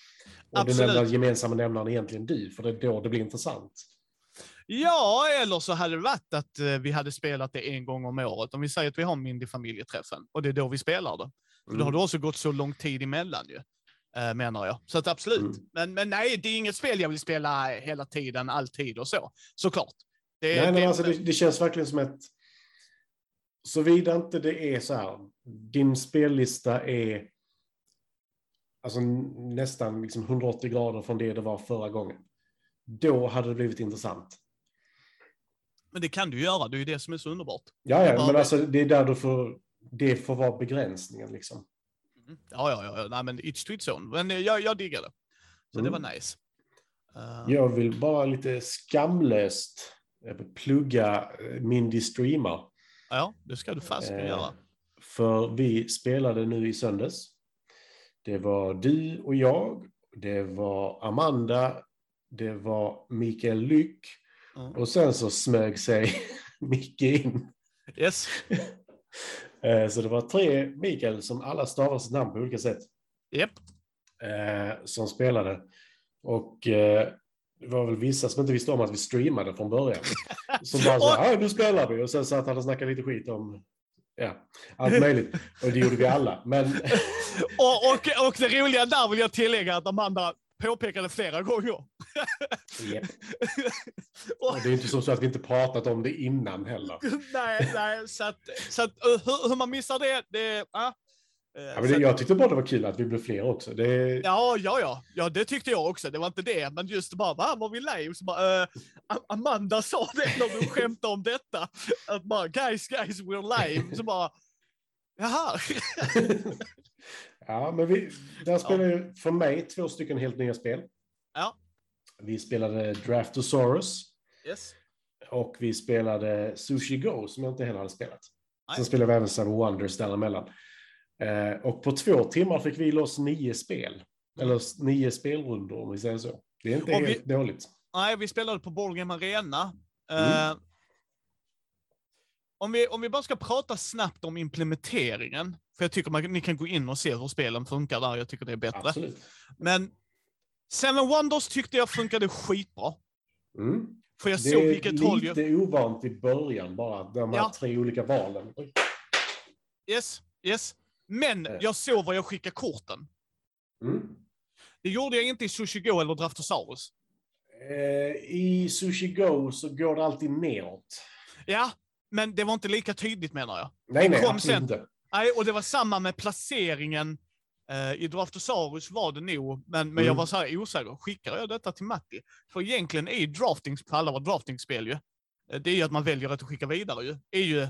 Och absolut. den enda gemensamma nämnaren är egentligen du, för det är då det blir intressant. Ja, eller så hade det varit att eh, vi hade spelat det en gång om året. Om vi säger att vi har Mindy-familjeträffen och det är då vi spelar det. För då Mm. har det också gått så lång tid emellan ju, eh, menar jag. Så att absolut. Mm. Men, men nej, det är inget spel jag vill spela hela tiden, alltid och så. Såklart. Det, Nej, det, men alltså, det, det känns verkligen som ett... Såvida inte det är så här, din spellista är alltså, nästan liksom 180 grader från det det var förra gången. Då hade det blivit intressant. men det kan du göra, det är ju det som är så underbart. Ja, Det ja, men det. alltså det är där du får... Det får vara begränsningen liksom. Mm. Ja, ja, ja. Nej, men it's to its own. Men eh, jag, jag diggar det. Så det Mm. var nice. Eh, Jag vill bara lite skamlöst eh, plugga Mindy Streamar. Ja, det ska du fasiken Eh, göra. För vi spelade nu i söndags. Det var du och jag, det var Amanda, det var Mikael Lyck Mm. och sen så smög sig Micke in. Yes. Eh, Så det var tre Mikael som alla stavar sitt namn på olika sätt Japp. eh, som spelade. Och det var väl vissa som inte visste om att vi streamade från början. Som bara så här, "Ja, nu spelar vi. Och sen satt han och snackade lite skit om ja, allt möjligt. Och det gjorde vi alla. Men Och, och, och det roliga där vill jag tillägga att Amanda påpekade flera gånger. Japp. Och- det är inte så att vi inte pratat om det innan heller. nej, nej, så att, så att uh, hur, hur man missar det, det ah. Eh, Ja, men det, jag tyckte bara det var kul att vi blev fler också. Det, Ja, ja, ja, ja, det tyckte jag också. Det var inte det, men just bara, va, var vi live? Så bara, A- Amanda sa det när du skämtade om detta. Att bara, guys, guys, we're live. Så bara, jaha. ja, men vi, där spelade ju för mig två stycken helt nya spel. Ja. Vi spelade Draftosaurus Yes. och vi spelade Sushi Go som jag inte heller hade spelat. Nej. Sen spelade vi även Seven Wonders däremellan. Eh, och på två timmar fick vi loss nio spel. Eller nio spelrundor om vi säger så. Det är inte Och vi- helt dåligt. Nej, vi spelade på Game Arena. Mm. Eh, om, vi, om vi bara ska prata snabbt om implementeringen, för jag tycker man, ni kan gå in och se hur spelen funkar där, jag tycker det är bättre. Absolut. Men Seven Wonders tyckte jag funkade skitbra. Mm. För jag Det såg är vilket håll jag... lite ovant i början bara, de här Ja. tre olika valen. Yes, yes. Men Eh. jag såg var jag skickade korten. Mm. Det gjorde jag inte i Sushi Go eller Draftosaurus. Eh, I Sushi Go så går det alltid neråt. Ja, men det var inte lika tydligt menar jag. Nej, nej, absolut sen. inte. Nej, och det var samma med placeringen. Eh, I Draftosaurus var det nog, men, men jag Mm. var så här osäker. Skickar jag detta till Matti? För egentligen är ju drafting, på alla våra draftingspel ju, eh, det är ju att man väljer att skicka vidare ju. Är ju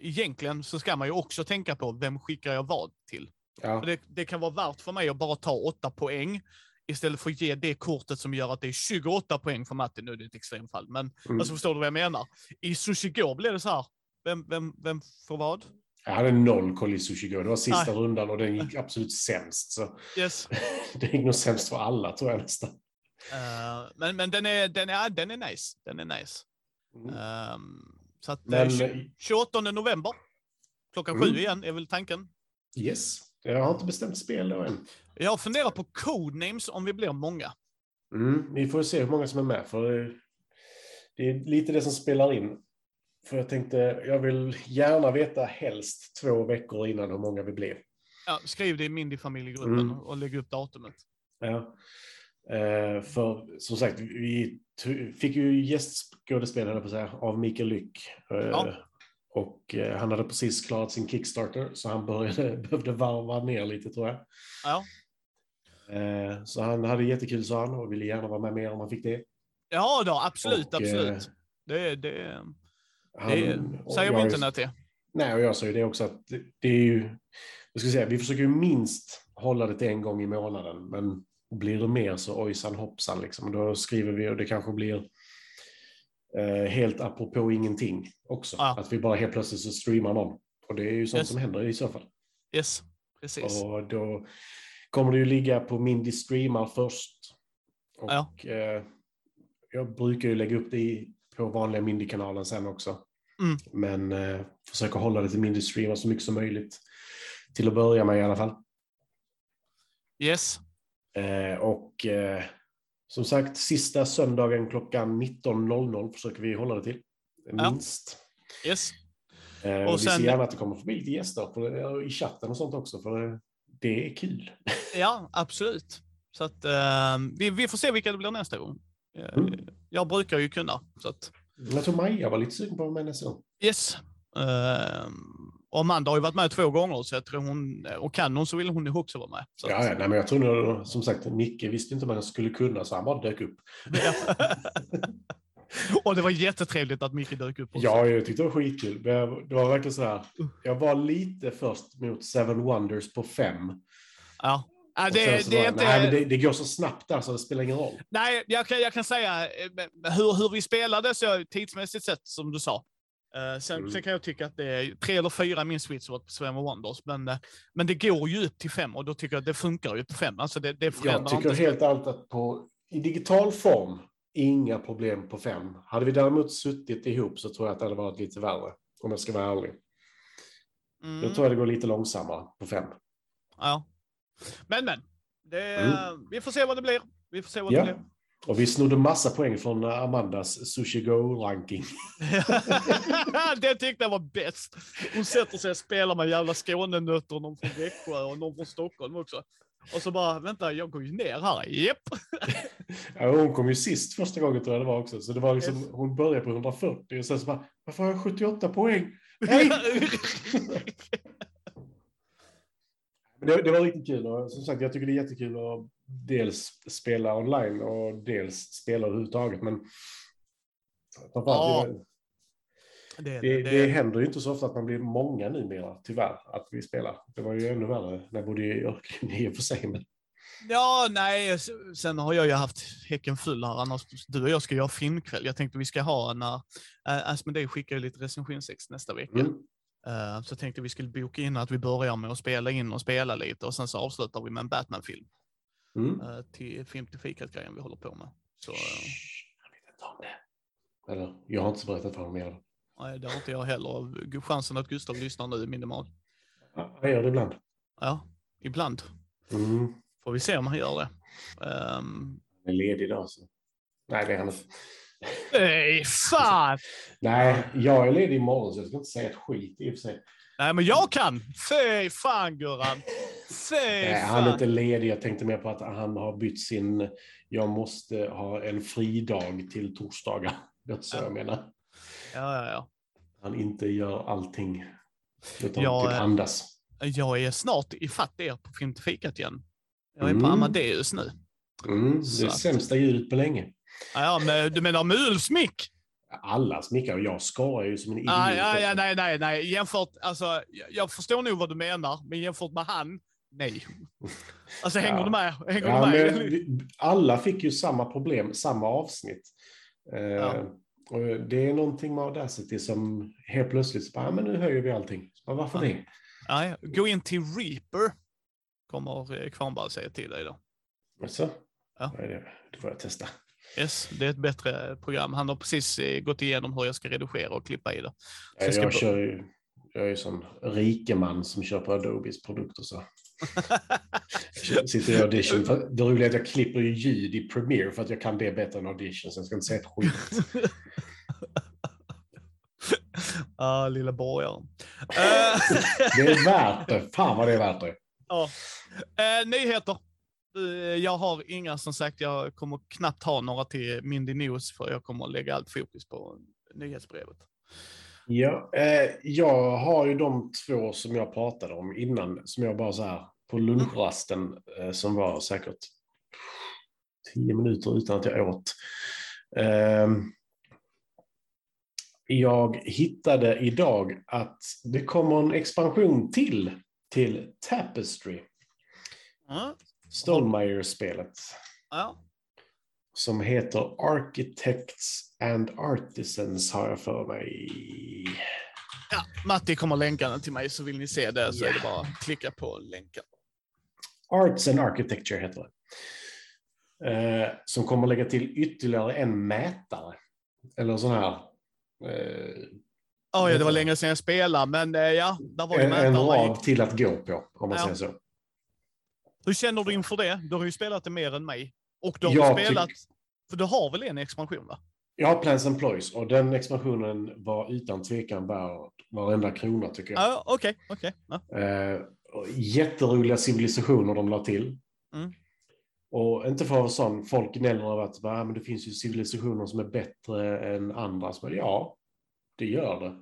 egentligen så ska man ju också tänka på vem skickar jag vad till. Ja. Det, det kan vara värt för mig att bara ta åtta poäng istället för att ge det kortet som gör att det är 28 poäng för Matti. Nu är det ett extremfall, men Mm. alltså, förstår du vad jag menar? I Sushi Go blev det så här, vem, vem, vem får vad? Jag hade noll koll i Sushi Go. Det var sista rundan och den gick absolut sämst. Så Yes. det gick nog sämst för alla, tror jag nästan. Eh, men men den, är, den, är, den är nice. Den är nice. Mm. Ehm, så att, Men- eh, tju- 28 november, klockan Mm. sju igen, är väl tanken. Yes. Jag har inte bestämt spel då än. Jag funderar på codenames om vi blir många. Mm, vi får se hur många som är med. För det, det är lite det som spelar in. För jag tänkte, jag vill gärna veta helst två veckor innan hur många vi blir. Ja, skriv det i Mindy-familjegruppen Mm. och lägg upp datumet. Ja. Eh, för som sagt, vi fick ju gästskådespel, höll jag på att säga, av Mikael Lyck. Eh, Ja. Och eh, han hade precis klarat sin Kickstarter, så han började, behövde varva ner lite tror jag. Ja, så han hade jättekul sa han och ville gärna vara med mer om han fick det. ja då, absolut, Och, absolut. Det, det, Han, det säger vi inte nej till. Nej, och jag sa ju det också att det, det är ju, jag ska säga, vi försöker ju minst hålla det till en gång i månaden, men blir det mer så ojsan hoppsan liksom. Då skriver vi och det kanske blir eh, helt apropå ingenting också. Ja. Att vi bara helt plötsligt så streamar någon. Och det är ju sånt Yes. som händer i så fall. Yes, precis. Och då kommer det ju ligga på Mindy streamar först. Och Ja. eh, jag brukar ju lägga upp det i, på vanliga Mindy-kanalen sen också. Mm. Men eh, försöka hålla det till Mindy streamar så mycket som möjligt. Till att börja med i alla fall. Yes, och eh, som sagt, sista söndagen klockan 19.00 försöker vi hålla det till. Ja. Minst. yes. Eh, Och vi sen- ser gärna att det kommer förbi lite gäster på i chatten och sånt också, för det, är kul. Ja, absolut. Så att eh, vi, vi får se vilka det blir nästa gång. Eh, Mm. Jag brukar ju kunna. Så att, Jag tror Maja var lite sugen på att vara med nästa gång. yes. Eh, och Amanda har ju varit med två gånger, så jag tror hon, och kan hon så vill hon ju också vara med. Så Ja, ja nej, men jag tror nog, som sagt, Micke visste inte om han skulle kunna, så han bara dök upp. Ja. och det var jättetrevligt att Micke dök upp också. Ja, jag tyckte det var skitkul. Det var verkligen så här, jag var lite först mot Seven Wonders på fem. Ja. Ja, det, det bara, är inte... Nej, det, det går så snabbt där så det spelar ingen roll. Nej, jag kan, jag kan säga eh, hur, hur vi spelade så tidsmässigt sett, som du sa. Eh, sen, Mm. sen kan jag tycka att det är tre eller fyra min sweet på Seven Wonders, men, eh, men det går ju upp till fem och då tycker jag att det funkar ju på fem. Alltså det, det Jag tycker inte. helt ärligt att på, i digital form, inga problem på fem. Hade vi däremot suttit ihop så tror jag att det hade varit lite värre, om jag ska vara ärlig. Mm, Jag tror att det går lite långsammare på fem. ja. Men, men. Det, Mm. Vi får se vad det blir. Vi får se vad Ja. det blir. Och vi snodde massa poäng från eh, Amandas Sushi Go-ranking. det tyckte jag var bäst. Hon sätter sig och spelar med jävla Skånenötter, någon från Växjö och någon från Stockholm också. Och så bara, vänta, jag går ju ner här. Japp. Ja, hon kom ju sist första gången tror jag det var också. Så det var liksom, hon började på 140 och sen så bara, varför har jag 78 poäng? Men det, det var riktigt kul och som sagt jag tycker det är jättekul att dels spela online och dels spela överhuvudtaget. Men Ja. det, det, det, det, händer ju inte så ofta att man blir många numera tyvärr att vi spelar. Det var ju ännu värre när jag bodde i Örkelljunga i och för sig. Men, Ja, nej, sen har jag ju haft häcken full här. Annars, du och jag ska göra filmkväll. Jag tänkte vi ska ha när äh, Asmodee skickar ju lite recensionsex nästa vecka. mm. Eh, så tänkte vi skulle boka in att vi börjar med att spela in och spela lite och sen så avslutar vi med en Batman-film Mm. uh, till film till fikat-grejen vi håller på med. Så eh, Jag vet inte om det. Eller, jag har inte berättat för honom mer. nej, det har inte jag heller. Chansen att Gustav lyssnar nu är minimal. Ja, Jag gör det ibland. Ja, ibland. Mm. Får vi se om han gör det. Um, Han är ledig idag. Så. Nej, det är han inte. nej, fan! Nej, jag är ledig imorgon så jag ska inte säga ett skit i och för sig. Nej, men jag kan! Fy fan Gurran! Nej, han är inte ledig. Jag tänkte mer på att han har bytt sin... Jag måste ha en fridag till torsdagar. Det är så Ja. jag menar. Ja, ja, ja. Han inte gör allting. Utan Ja, typ andas. Jag är snart ifatt er på Film till fikat igen. Jag är på Mm. Amadeus nu. Mm, det är att- sämsta ljudet på länge. Ja, men du menar mulsmick? Alla smickar och jag skarar ju som en idiot. Ah, ja, ja, nej, nej, nej. Jämfört, alltså, jag- jag förstår nog vad du menar, men jämfört med han, nej. Alltså, hänger Ja. du med? Hänger Ja, du med? men alla fick ju samma problem, samma avsnitt. Eh, Ja. och det är någonting med Audacity som helt plötsligt, så bara, ja, men nu höjer vi allting. Så bara, Varför Ja. det? Nej, gå in till Reaper, kommer eh, Kvarnberg säga till dig då. Alltså, Ja. det? Det får jag testa. Yes, det är ett bättre program. Han har precis eh, gått igenom hur jag ska redigera och klippa i det. Så Jag, jag, kör ju, jag är ju sån rikeman som på Adobes produkter. Så. Sitter i audition. För det roliga är att jag klipper ju ljud i Premiere för att jag kan det bättre än audition. Så jag ska inte säga ett skit. ah, lilla borgaren. Det är värt det. Fan vad det är värt det. ja. Eh, nyheter. Eh, jag har inga, som sagt, jag kommer knappt ha några till Mindy News, för jag kommer lägga allt fokus på nyhetsbrevet. Ja, eh, jag har ju de två som jag pratade om innan, som jag bara så här på lunchrasten, eh, som var säkert tio minuter utan att jag åt. Eh, jag hittade idag att det kommer en expansion till, till Tapestry, Ja, Stonemaier-spelet, ja. Som heter Architects and Artisans, har jag för mig. ja. Matti kommer länka den till mig, så vill ni se det så är det bara att klicka på länken. Arts and Architecture heter det. Eh, som kommer lägga till ytterligare en mätare. Eller sån här... Eh, Oh, ja, det var länge sedan jag spelade, men eh, ja, där var det en, rad till att gå på, om man Ja. säger så. Hur känner du inför det? Du har ju spelat det mer än mig. Och du har Jag spelat, för du har väl en expansion va? Har Plans and Ploys och den expansionen var utan tvekan värd varenda krona tycker jag. Ja, okej, okej. Ja. Eh, jätteroliga civilisationer de la till. Mm. Och inte för att sån, folk gnäller över att ah, men det finns ju civilisationer som är bättre än andra. Bara, ja, det gör det.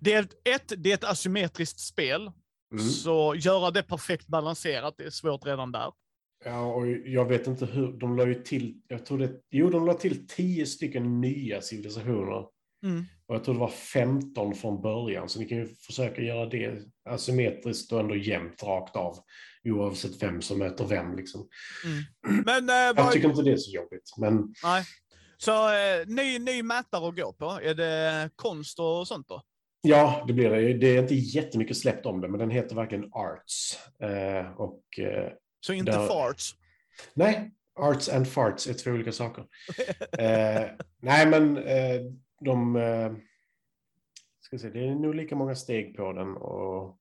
Det är ett, det är ett asymmetriskt spel, Mm. så göra det perfekt balanserat, det är svårt redan där. Ja, och jag vet inte hur, de la ju till, jag tror det, jo de la till tio stycken nya civilisationer. Mm. Och jag tror det var 15 från början, så ni kan ju försöka göra det asymmetriskt och ändå jämnt rakt av. Oavsett vem som möter vem liksom. Men, eh, Jag tycker inte det är så jobbigt, men nej. Så eh, ny, ny mätare att gå på, är det konst och sånt då? ja, det blir det. Det är inte jättemycket släppt om det, men den heter verkligen Arts. Eh, och eh, Så inte Där- farts? nej, Arts and Farts är två olika saker. Eh, nej, men eh, de... Eh, ska se, det är nog lika många steg på den och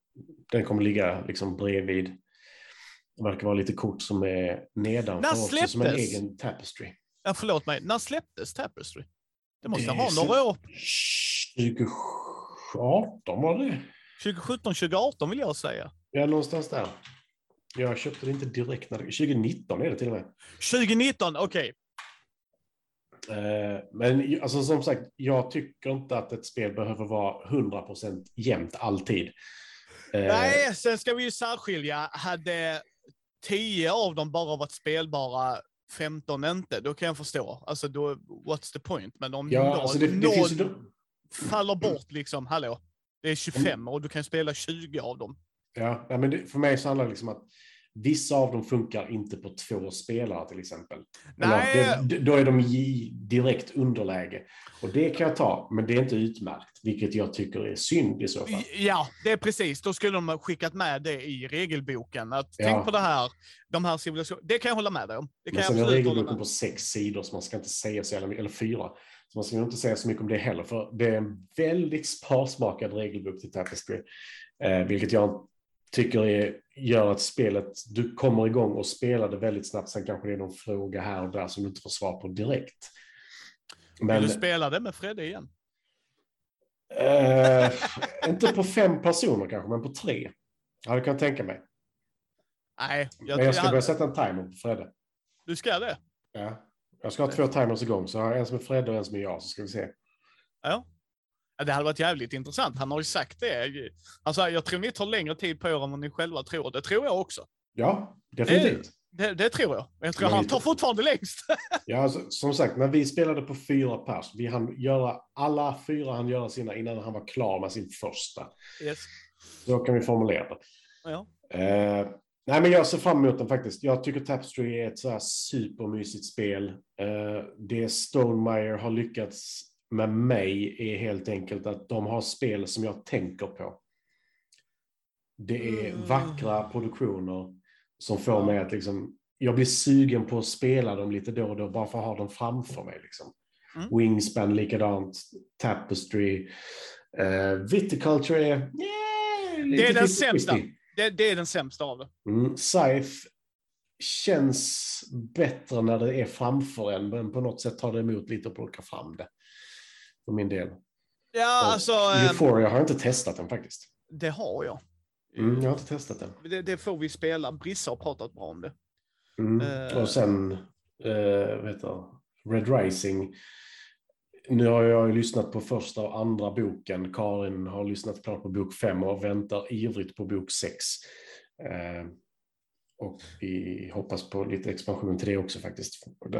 den kommer ligga liksom bredvid. Det verkar vara lite kort som är nedanför När också, som en egen tapestry. Ja, förlåt mig, när släpptes Tapestry? Det måste Det ha några år. 2018 var det 2017, 2018 vill jag säga. Ja, någonstans där. Jag köpte det inte direkt när det... 2019 är det till och med. 2019, okej. Eh, Men alltså, som sagt, jag tycker inte att ett spel behöver vara 100% jämnt alltid. Eh, Nej, sen ska vi ju särskilja. Hade 10 av dem bara varit spelbara, 15 inte, då kan jag förstå. Alltså, då, what's the point? Men om Ja, någon, alltså det, det någon finns faller bort, liksom, hallå, det är 25 och du kan spela 20 av dem. Ja, men det, för mig så handlar det liksom att vissa av dem funkar inte på två spelare till exempel. Nej. Eller, då är de i direkt underläge. Och det kan jag ta, men det är inte utmärkt, vilket jag tycker är synd i så fall. Ja, det är precis. Då skulle de ha skickat med det i regelboken. Att Ja. Tänk på det här, de här civilisationerna. Det kan jag hålla med dig om. Det kan Men jag sen är absolut hålla regelboken på sex sidor, så man ska inte säga så jävla eller fyra. Så man ska inte säga så mycket om det heller, för det är en väldigt sparsmakad regelbok till Tapestry. Eh, vilket jag tycker är, gör att spelet, du kommer igång och spelar det väldigt snabbt, sen kanske det är någon fråga här och där som du inte får svar på direkt. Men Vill du spela det med Fredde igen? eh, inte på fem personer kanske, men på tre. Ja, det kan jag tänka mig. Nej, jag, Men jag ska jag- börja sätta en timer på Fredde. du ska det? Ja. Jag ska ha två timers igång, så har jag en som är Fredde och en som är jag, så ska vi se. Ja. Det hade varit jävligt intressant. Han har ju sagt det. Alltså, jag tror ni tar längre tid på er än vad ni själva tror. Det tror jag också. Ja, definitivt. Det, det tror jag. Jag tror Men han tar fortfarande längst. Ja, alltså, som sagt, när vi spelade på fyra pers, vi hann göra, alla fyra han göra sina innan han var klar med sin första. yes. Så kan vi formulera det. Ja. Eh, nej, men jag ser fram emot den faktiskt. Jag tycker Tapestry är ett så här supermysigt spel. Eh, det Stonemeyer har lyckats med mig är helt enkelt att de har spel som jag tänker på. Det är Mm. vackra produktioner som får Ja. mig att liksom, jag blir sugen på att spela dem lite då och då bara för att ha dem framför mig. Liksom. Mm. Wingspan likadant, Tapestry. Uh, Viticulture är... Yeah, Det är den 50-50. sämsta. Det, det är den sämsta av det. Mm, Scythe känns bättre när det är framför en, men på något sätt tar det emot lite att plocka fram det. För min del. Ja, Och alltså. Euphoria har jag inte testat den faktiskt. Det har jag. Mm, jag har inte testat den. Det, det får vi spela. Brissa har pratat bra om det. Mm. Eh. Och sen, uh, vet du, Red Rising. Nu har jag ju lyssnat på första och andra boken. Karin har lyssnat klart på bok fem och väntar ivrigt på bok sex. Eh, och vi hoppas på lite expansion till det också faktiskt.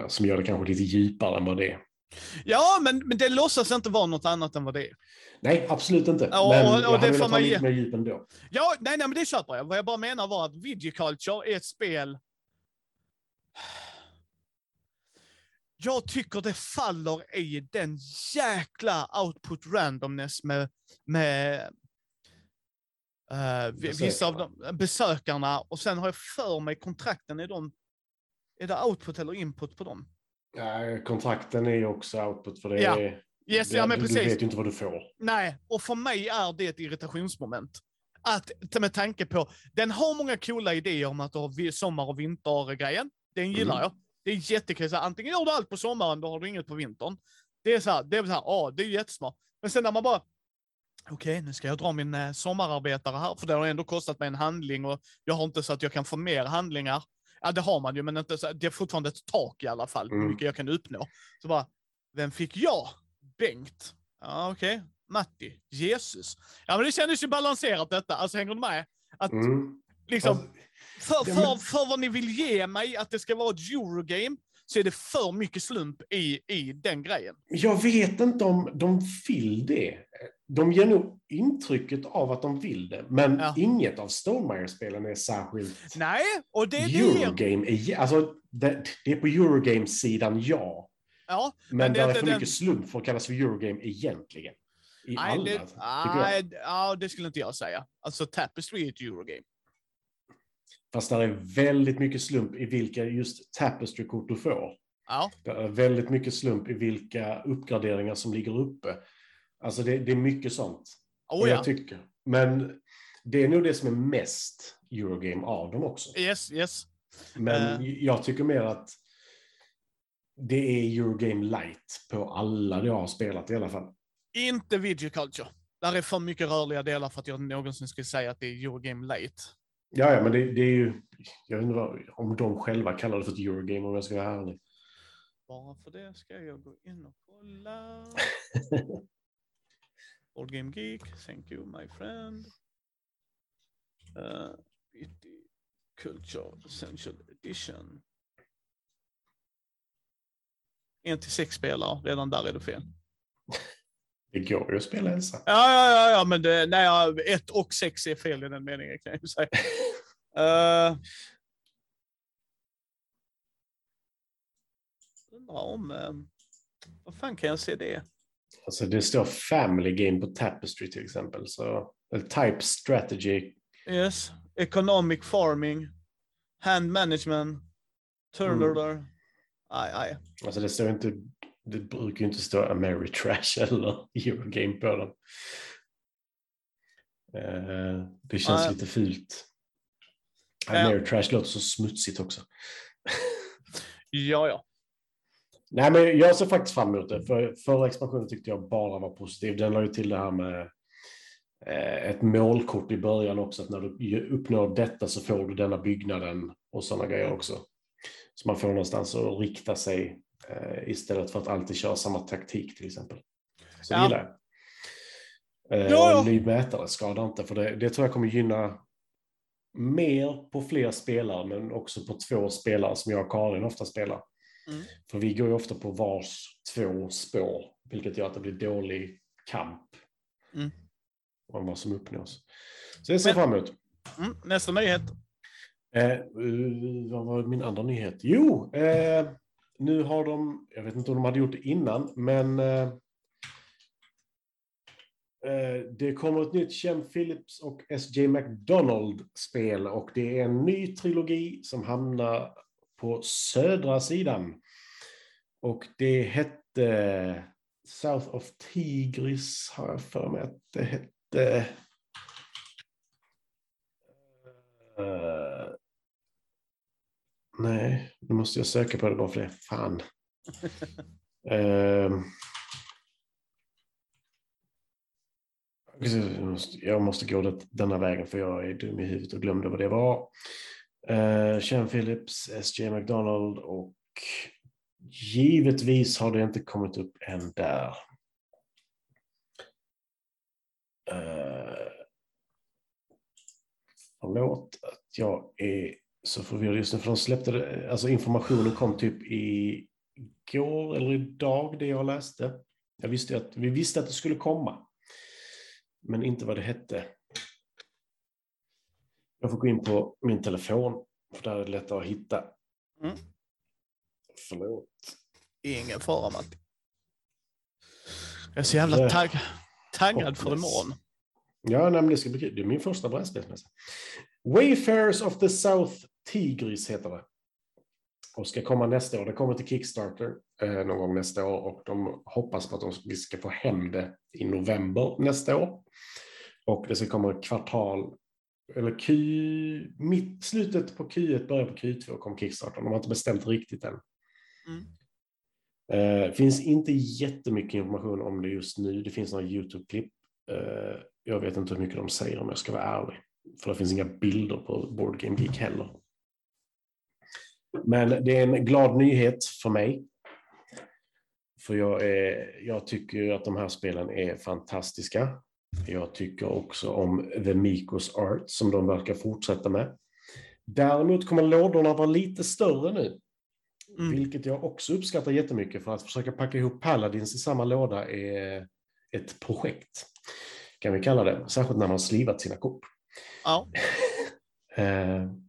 Som gör det kanske lite djupare än vad det är. Ja, men, men det låtsas inte vara något annat än vad det är. Nej, absolut inte. Ja, men och- och jag det hade velat ha lite mer djup ändå. Ja, nej, nej, men det köper jag. Vad jag bara menar var att Vigiculture är ett spel... Jag tycker det faller i den jäkla output randomness med, med vi- vissa av de, besökarna och sen har jag för mig kontrakten är de... Är det output eller input på dem? Ja, kontrakten är ju också output för det Ja. Yes, det, ja men du, precis. du vet ju inte vad du får. Nej, och för mig är det ett irritationsmoment. Att, med tanke på, den har många coola idéer om att du har sommar och vintergrejen. Den gillar Mm. jag. Det är jättekul. Antingen gör du allt på sommaren, då har du inget på vintern. Det är så här, det är så här, ja, det är jättesmart. Men sen när man bara, okej, nu ska jag dra min eh, sommararbetare här, för det har ändå kostat mig en handling och jag har inte så att jag kan få mer handlingar. Ja, det har man ju, men inte så, det är fortfarande ett tak i alla fall, hur Mm. mycket jag kan uppnå. Så bara, vem fick jag? Bengt. Ja, okej. Matti. Jesus. Ja, men det kändes ju balanserat detta. Alltså, hänger du med? Att Mm. liksom, Fast- för, för, för vad ni vill ge mig, att det ska vara ett Eurogame, så är det för mycket slump i, i den grejen. Jag vet inte om de vill det. De ger nog intrycket av att de vill det, men Ja. inget av Stonemaier-spelen är särskilt Nej, och det är det. Eurogame. Är, alltså, det, det är på Eurogame-sidan, ja. Ja, Men, Men det är det är för den- mycket slump för att kallas för Eurogame egentligen. I nej, alla, det, nej, ja, det skulle inte jag säga. Alltså, Tapestry är ett Eurogame. Fast det är väldigt mycket slump i vilka just Tapestry-kort du får. Ja, Det är väldigt mycket slump i vilka uppgraderingar som ligger uppe. Alltså det, det är mycket sånt. oh, ja. jag tycker. Men det är nog det som är mest Eurogame av dem också. Yes, yes. Men Eh. jag tycker mer att det är Eurogame light på alla jag har spelat i alla fall. Inte Vigiculture. Där är för mycket rörliga delar för att jag någonsin skulle säga att det är Eurogame late. Ja, ja, men det, det är ju... Jag undrar om de själva kallar det för ett Eurogame om jag ska vara ärlig. Bara för det ska jag gå in och kolla. Board Game Geek, thank you my friend. Uh, Culture Essential Edition. En till sex spelare, redan där är det fel. Det går ju att spela ensam. Ja, ja, ja, ja men det, nej, ett och sex är fel i den meningen kan jag ju säga. Uh, undrar om... eh, vad fan kan jag se det? Alltså det står Family Game på Tapestry till exempel. Så, type Strategy. Yes. Economic farming. Hand management. Turnover. Aj, aj. Alltså det står inte... Det brukar ju inte stå Ameritrash eller Eurogame på dem. Eh, det känns Nej. lite fult. Ja. Ameritrash låter så smutsigt också. Ja, ja. Nej, men jag ser faktiskt fram emot det. För förra expansionen tyckte jag bara var positiv. Den la ju till det här med eh, ett målkort i början också, att när du uppnår detta så får du denna byggnaden och sådana grejer också. Så man får någonstans att rikta sig eh, istället för att alltid köra samma taktik till exempel. Så Ja. gillar jag. Eh, Ja, en ny mätare skadar inte, för det, det tror jag kommer gynna mer på fler spelare, men också på två spelare som jag och Karin ofta spelar. Mm. För vi går ju ofta på vars två spår, vilket gör att det blir dålig kamp Mm. om vad som uppnås. Så det ser jag fram emot. Mm, nästa nyhet. Eh, eh, vad var min andra nyhet? Jo, eh, nu har de, jag vet inte om de hade gjort det innan, men eh, eh det kommer ett nytt Chem Phillips och S.J. McDonald-spel och det är en ny trilogi som hamnar på södra sidan. Och det hette South of Tigris, har jag för mig att det hette. Eh, nej, nu måste jag söka på det bara för det. Fan. Ehm. Jag måste- jag måste gå det, denna vägen för jag är dum i huvudet och glömde vad det var. Uh, Sean Phillips, S.J. McDonald och givetvis har det inte kommit upp än där. Uh, förlåt att jag är så förvirrad just nu, för de släppte det, alltså informationen kom typ i går eller idag, det jag läste. Jag visste att, vi visste att det skulle komma, men inte vad det hette. Jag får gå in på min telefon, för där är det lättare att hitta. Mm. Förlåt. Ingen fara Matti. Jag är så jävla tagg, taggad för imorgon. Ja, nej, men det ska bli kul. Det är min första brädspelsmässa. Wayfarers of the South Tigris heter det. Och ska komma nästa år. Det kommer till Kickstarter eh, någon gång nästa år och de hoppas på att de, vi ska få hem det i november nästa år. Och det ska komma kvartal, eller Q, mitt, slutet på Q1, början på Q2 kom Kickstarter. De har inte bestämt riktigt än. Mm. Eh, finns inte jättemycket information om det just nu. Det finns några YouTube-klipp. Eh, jag vet inte hur mycket de säger om jag ska vara ärlig. För det finns inga bilder på Board Game Geek heller. Men det är en glad nyhet för mig. För jag, är, jag tycker att de här spelen är fantastiska. Jag tycker också om The Mikos Art som de verkar fortsätta med. Däremot kommer lådorna vara lite större nu. Mm. Vilket jag också uppskattar jättemycket för att försöka packa ihop Paladins i samma låda är ett projekt. Kan vi kalla det. Särskilt när man har slivat sina kort. Ja.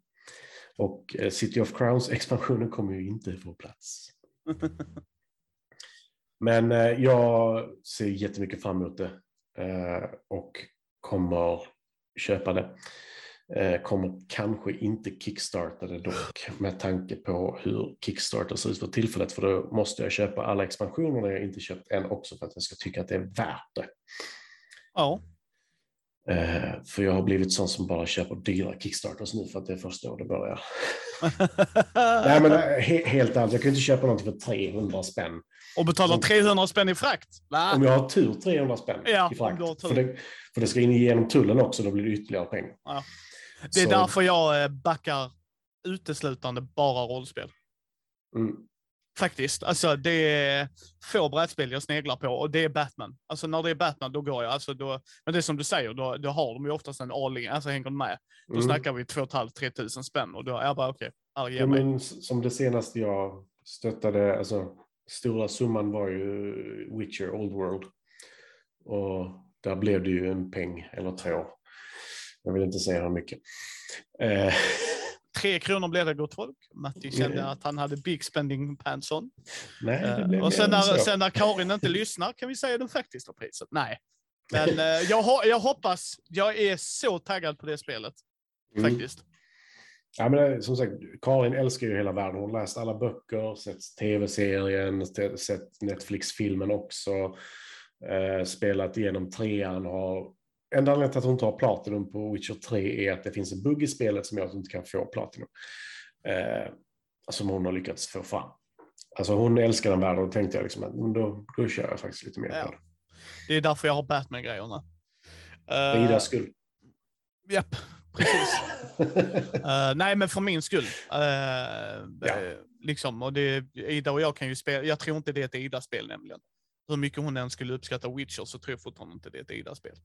Och eh, City of Crowns-expansionen kommer ju inte få plats. Men eh, jag ser jättemycket fram emot det eh, och kommer köpa det. Kommer kanske inte kickstarta det dock med tanke på hur Kickstarter ser ut för tillfället för då måste jag köpa alla expansionerna jag inte köpt än också för att jag ska tycka att det är värt det. ja. Eh, för jag har blivit sån som bara köper dyra Kickstarters nu för att det är första året det börjar. Nej men eh, he helt ärligt, jag kan inte köpa någonting för 300 spänn. Och betala 300 spänn i frakt. Va? Om jag har tur 300 spänn Ja, i frakt. För, det, för det ska in igenom tullen också, då blir det ytterligare pengar. Ja. Det är Så- därför jag eh, backar uteslutande bara rollspel. Mm, Faktiskt. Alltså det är få brädspel jag sneglar på och det är Batman. Alltså när det är Batman då går jag. Alltså, då, men det är som du säger, då, då har de ju oftast en all alltså hänger de med. Då mm. snackar vi 2 500-3 tusen spänn och då är jag bara okej, okay, Ja, men som det senaste jag stöttade, alltså stora summan var ju Witcher Old World. Och där blev det ju en peng eller två. Jag vill inte säga hur mycket. Eh, Tre kronor blev det gott folk. Matti kände Mm. att han hade big spending pants on. nej, Eh, och sen när, sen när Karin inte lyssnar kan vi säga det faktiska priset. Nej. Men eh, jag, jag hoppas, jag är så taggad på det spelet. Mm. Faktiskt. Ja, men eh, som sagt, Karin älskar ju hela världen. Hon har läst alla böcker, sett tv-serien, sett Netflix-filmen också. Eh, spelat igenom trean. Har... Enda anledningen till att hon inte har Platinum på Witcher 3 är att det finns en bugg i spelet som gör att hon inte kan få Platinum. Eh, som hon har lyckats få fram. Alltså hon älskar den världen och tänkte jag liksom att men då, då kör jag faktiskt lite mer Ja. på det. Det är därför jag har Batman-grejerna. För Idas skull. Japp, precis. Uh, nej, men för min skull. Uh, ja. liksom, och det, Ida och jag kan ju spela, jag tror inte det är ett Ida-spel nämligen. Hur mycket hon än skulle uppskatta Witcher så tror jag fortfarande inte det är ett Ida-spel.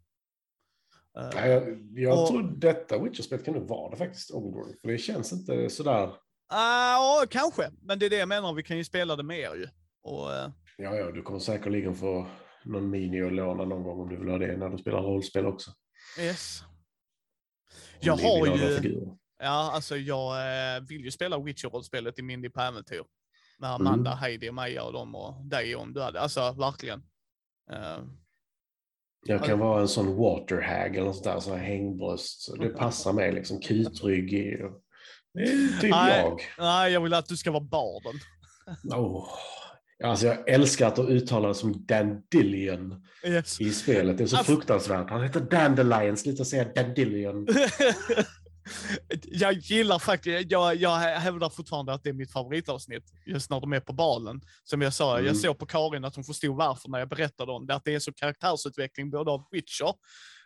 Nej, jag jag och, tror detta Witcher-spelet kan nog vara det faktiskt, Overworld. För det känns inte sådär... Ja, uh, kanske. Men det är det jag menar, vi kan ju spela det med er ju. Och, uh, ja, ja, du kommer säkerligen få någon mini att låna någon gång om du vill ha det när du spelar rollspel också. Yes. Jag har ju... Ja, alltså jag eh, vill ju spela Witcher-rollspelet i Mindy på äventyr. Med Amanda, mm. Heidi och Maja och dem och dig om du hade. Alltså verkligen. Uh, jag kan vara en sån waterhag eller något sånt där, sån här hängbröst. Så det passar mig liksom, kutryggig. Det är typ nej, jag. Nej, jag vill att du ska vara barden. Oh. Alltså jag älskar att du uttalar det som Dandelion yes. i spelet. Det är så alltså... fruktansvärt. Han heter Dandelion, sluta säga Dandelion. jag gillar faktiskt, jag, jag hävdar fortfarande att det är mitt favoritavsnitt, just när de är på balen. Som jag sa, mm. jag såg på Karin att hon förstod varför när jag berättade om det, att det är så karaktärsutveckling både av Witcher,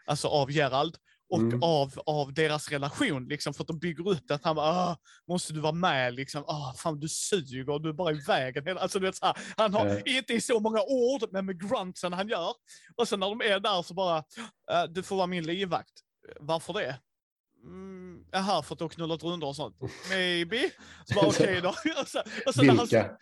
alltså av Gerald, och mm. av, av deras relation, liksom, för att de bygger upp det, att han bara, ah, måste du vara med, liksom, ah, fan du suger, du är bara i vägen. Alltså, du vet, så här, han har, mm. inte i så många ord, men med gruntsen han gör. Och sen när de är där så bara, ah, du får vara min livvakt. Varför det? Mm, för att har knullat rundor och sånt. Maybe. Så bara okej okay då. och så, och så Vilka? Han,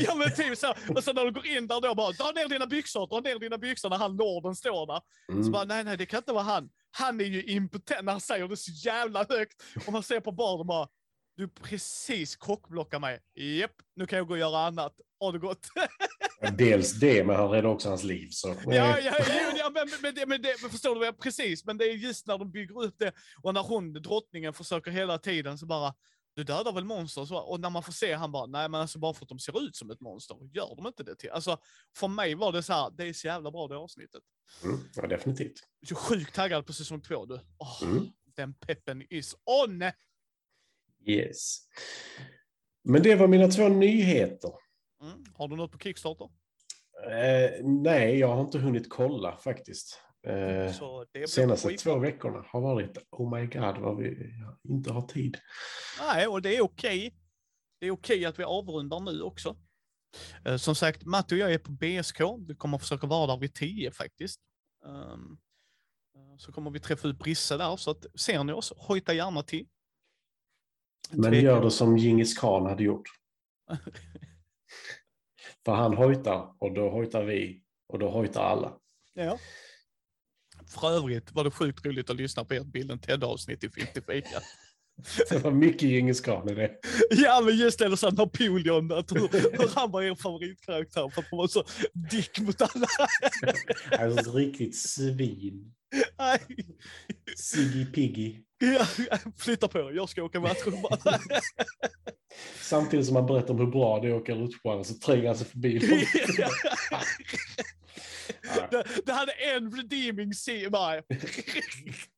ja men typ så. Och sen när du går in där då bara, dra ner dina byxor, dra ner dina byxor när han lorden står där. Mm. Så bara, nej nej det kan inte vara han. Han är ju impotent när han säger det så jävla högt. Och man ser på baren bara, du precis kockblockar mig. Japp, nu kan jag gå och göra annat. Ha det gott. Dels det, men han räddar också hans liv. Så. Ja, ja, ja men, men, men, men förstår du? Precis, men det är just när de bygger upp det och när hon, drottningen, försöker hela tiden så bara, du dödar väl monster? Så, och när man får se han bara, nej men alltså bara för att de ser ut som ett monster, gör de inte det till? Alltså, för mig var det så här, det är så jävla bra det avsnittet. Mm, ja, definitivt. Jag är sjukt taggad på säsong två du. Oh, mm. Den peppen is on! Yes. Men det var mina två nyheter. Mm. Har du något på Kickstarter? Eh, nej, jag har inte hunnit kolla faktiskt. Eh, senaste två veckorna har varit oh my god vad vi inte har tid. Nej, och det är okej. Det är okej att vi avrundar nu också. Eh, som sagt, Matte och jag är på BSK. Vi kommer försöka vara där vid 10 faktiskt. Um, så kommer vi träffa ut Brisse där, så att ser ni oss, hojta gärna till. Men gör det som Djingis khan hade gjort. För han hojtar och då hojtar vi och då hojtar alla. Ja. För övrigt var det sjukt roligt att lyssna på ert Bilden Ted-avsnitt i Filterfika. Det var mycket Djingis i det. Ja, men just det, så Napoleon, att hur, hur han var er favoritkaraktär för att han var så dick mot alla. Alltså riktigt svin. Siggy Piggy. Ja, flytta på jag ska åka mattrumman. Samtidigt som man berättar om hur bra det är att åka rutschbana så tränger han sig förbi. det, det hade en redeeming scene.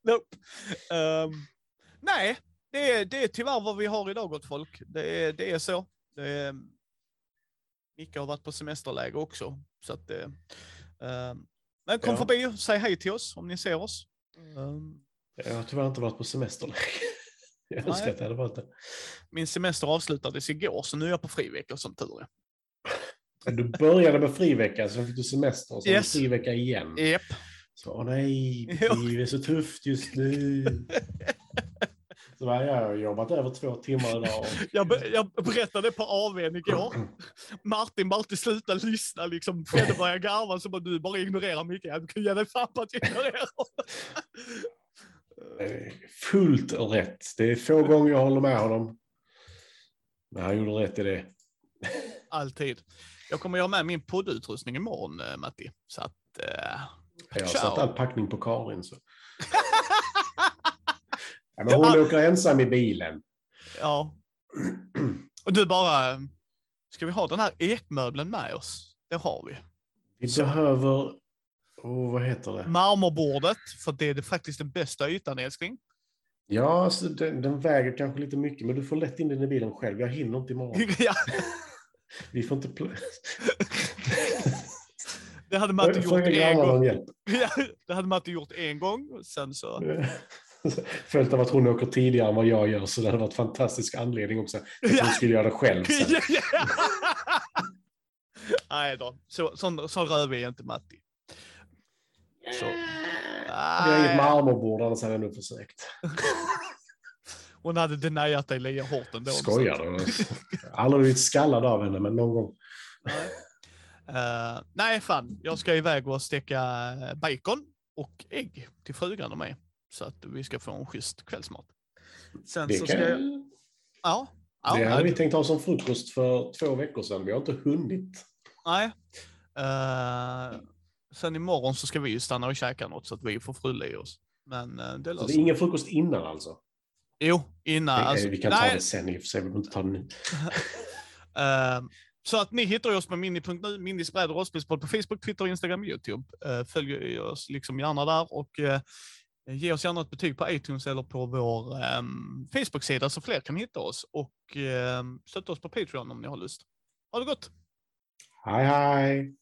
nope. Um, nej, det är, det är tyvärr vad vi har idag gott folk. Det är, det är så. Det är, Micke har varit på semesterläge också. Så att, uh, men kom ja. förbi och säg hej till oss om ni ser oss. Um, jag har tyvärr inte varit på semesterläge. Jag önskar att jag hade varit det. Min semester avslutades igår, så nu är jag på frivecka som tur är. Du började med frivecka, sen fick du semester, och sen yes. frivecka igen. Yep. Så, åh nej, det är så tufft just nu. Så jag har jobbat över två timmar idag. Jag, be jag berättade på AWn igår. Martin bara alltid sluta lyssna, liksom. Fredde började garva, så bara du bara ignorerar mycket. Du kan ge dig fan på att ignorera. Fullt rätt. Det är få gånger jag håller med honom. Men han gjorde rätt i det. Alltid. Jag kommer göra med min poddutrustning imorgon, eh, Matti. Så att... Uh, jag har satt all packning på Karin. Så. ja, men hon ja. åker ensam i bilen. Ja. Och du bara... Ska vi ha den här ekmöbeln med oss? Det har vi. Vi så. behöver oh, vad heter det? Marmorbordet, för det är faktiskt den bästa ytan, älskling. Ja, alltså, den, den, väger kanske lite mycket, men du får lätt in den i bilen själv. Jag hinner inte imorgon. ja. Vi får inte... det hade Matte gjort en gång. Ja, det hade Matte gjort en gång. Sen så... Följt av att hon åker tidigare än vad jag gör, så det hade varit fantastisk anledning också. Att hon skulle göra det själv sen. Nej då, så, sån, sån rövig är inte Matti. Så. Det är inget marmorbord, annars hade jag nog försökt. Hon hade deniat dig lika hårt ändå. Skojar du? Aldrig blivit skallad av henne, men någon gång. Nej. Eh, nej, fan. Jag ska iväg och steka eh, bacon och ägg till frugan och mig. Så att vi ska få en schysst kvällsmat. Sen Det, så kan, ska jag... Ja. ja det hade vi tänkt ha som frukost för två veckor sedan. Vi har inte hunnit. nej. Eh, sen imorgon så ska vi ju stanna och käka något så att vi får frulla i oss. Men eh, det Så det är ingen frukost innan alltså? Jo, innan. Nej, Alltså, vi kan nej, ta det sen i och för sig, vi behöver inte ta det nu. Eh, så att ni hittar oss på mini.nu, Mindys bräd och rollspelspodd på Facebook, Twitter, Instagram och YouTube. Uh, följ oss liksom gärna där och eh, ge oss gärna ett betyg på iTunes eller på vår um, Facebook-sida så fler kan hitta oss. Och uh, stötta oss på Patreon om ni har lust. Ha det gott! Hej, hej!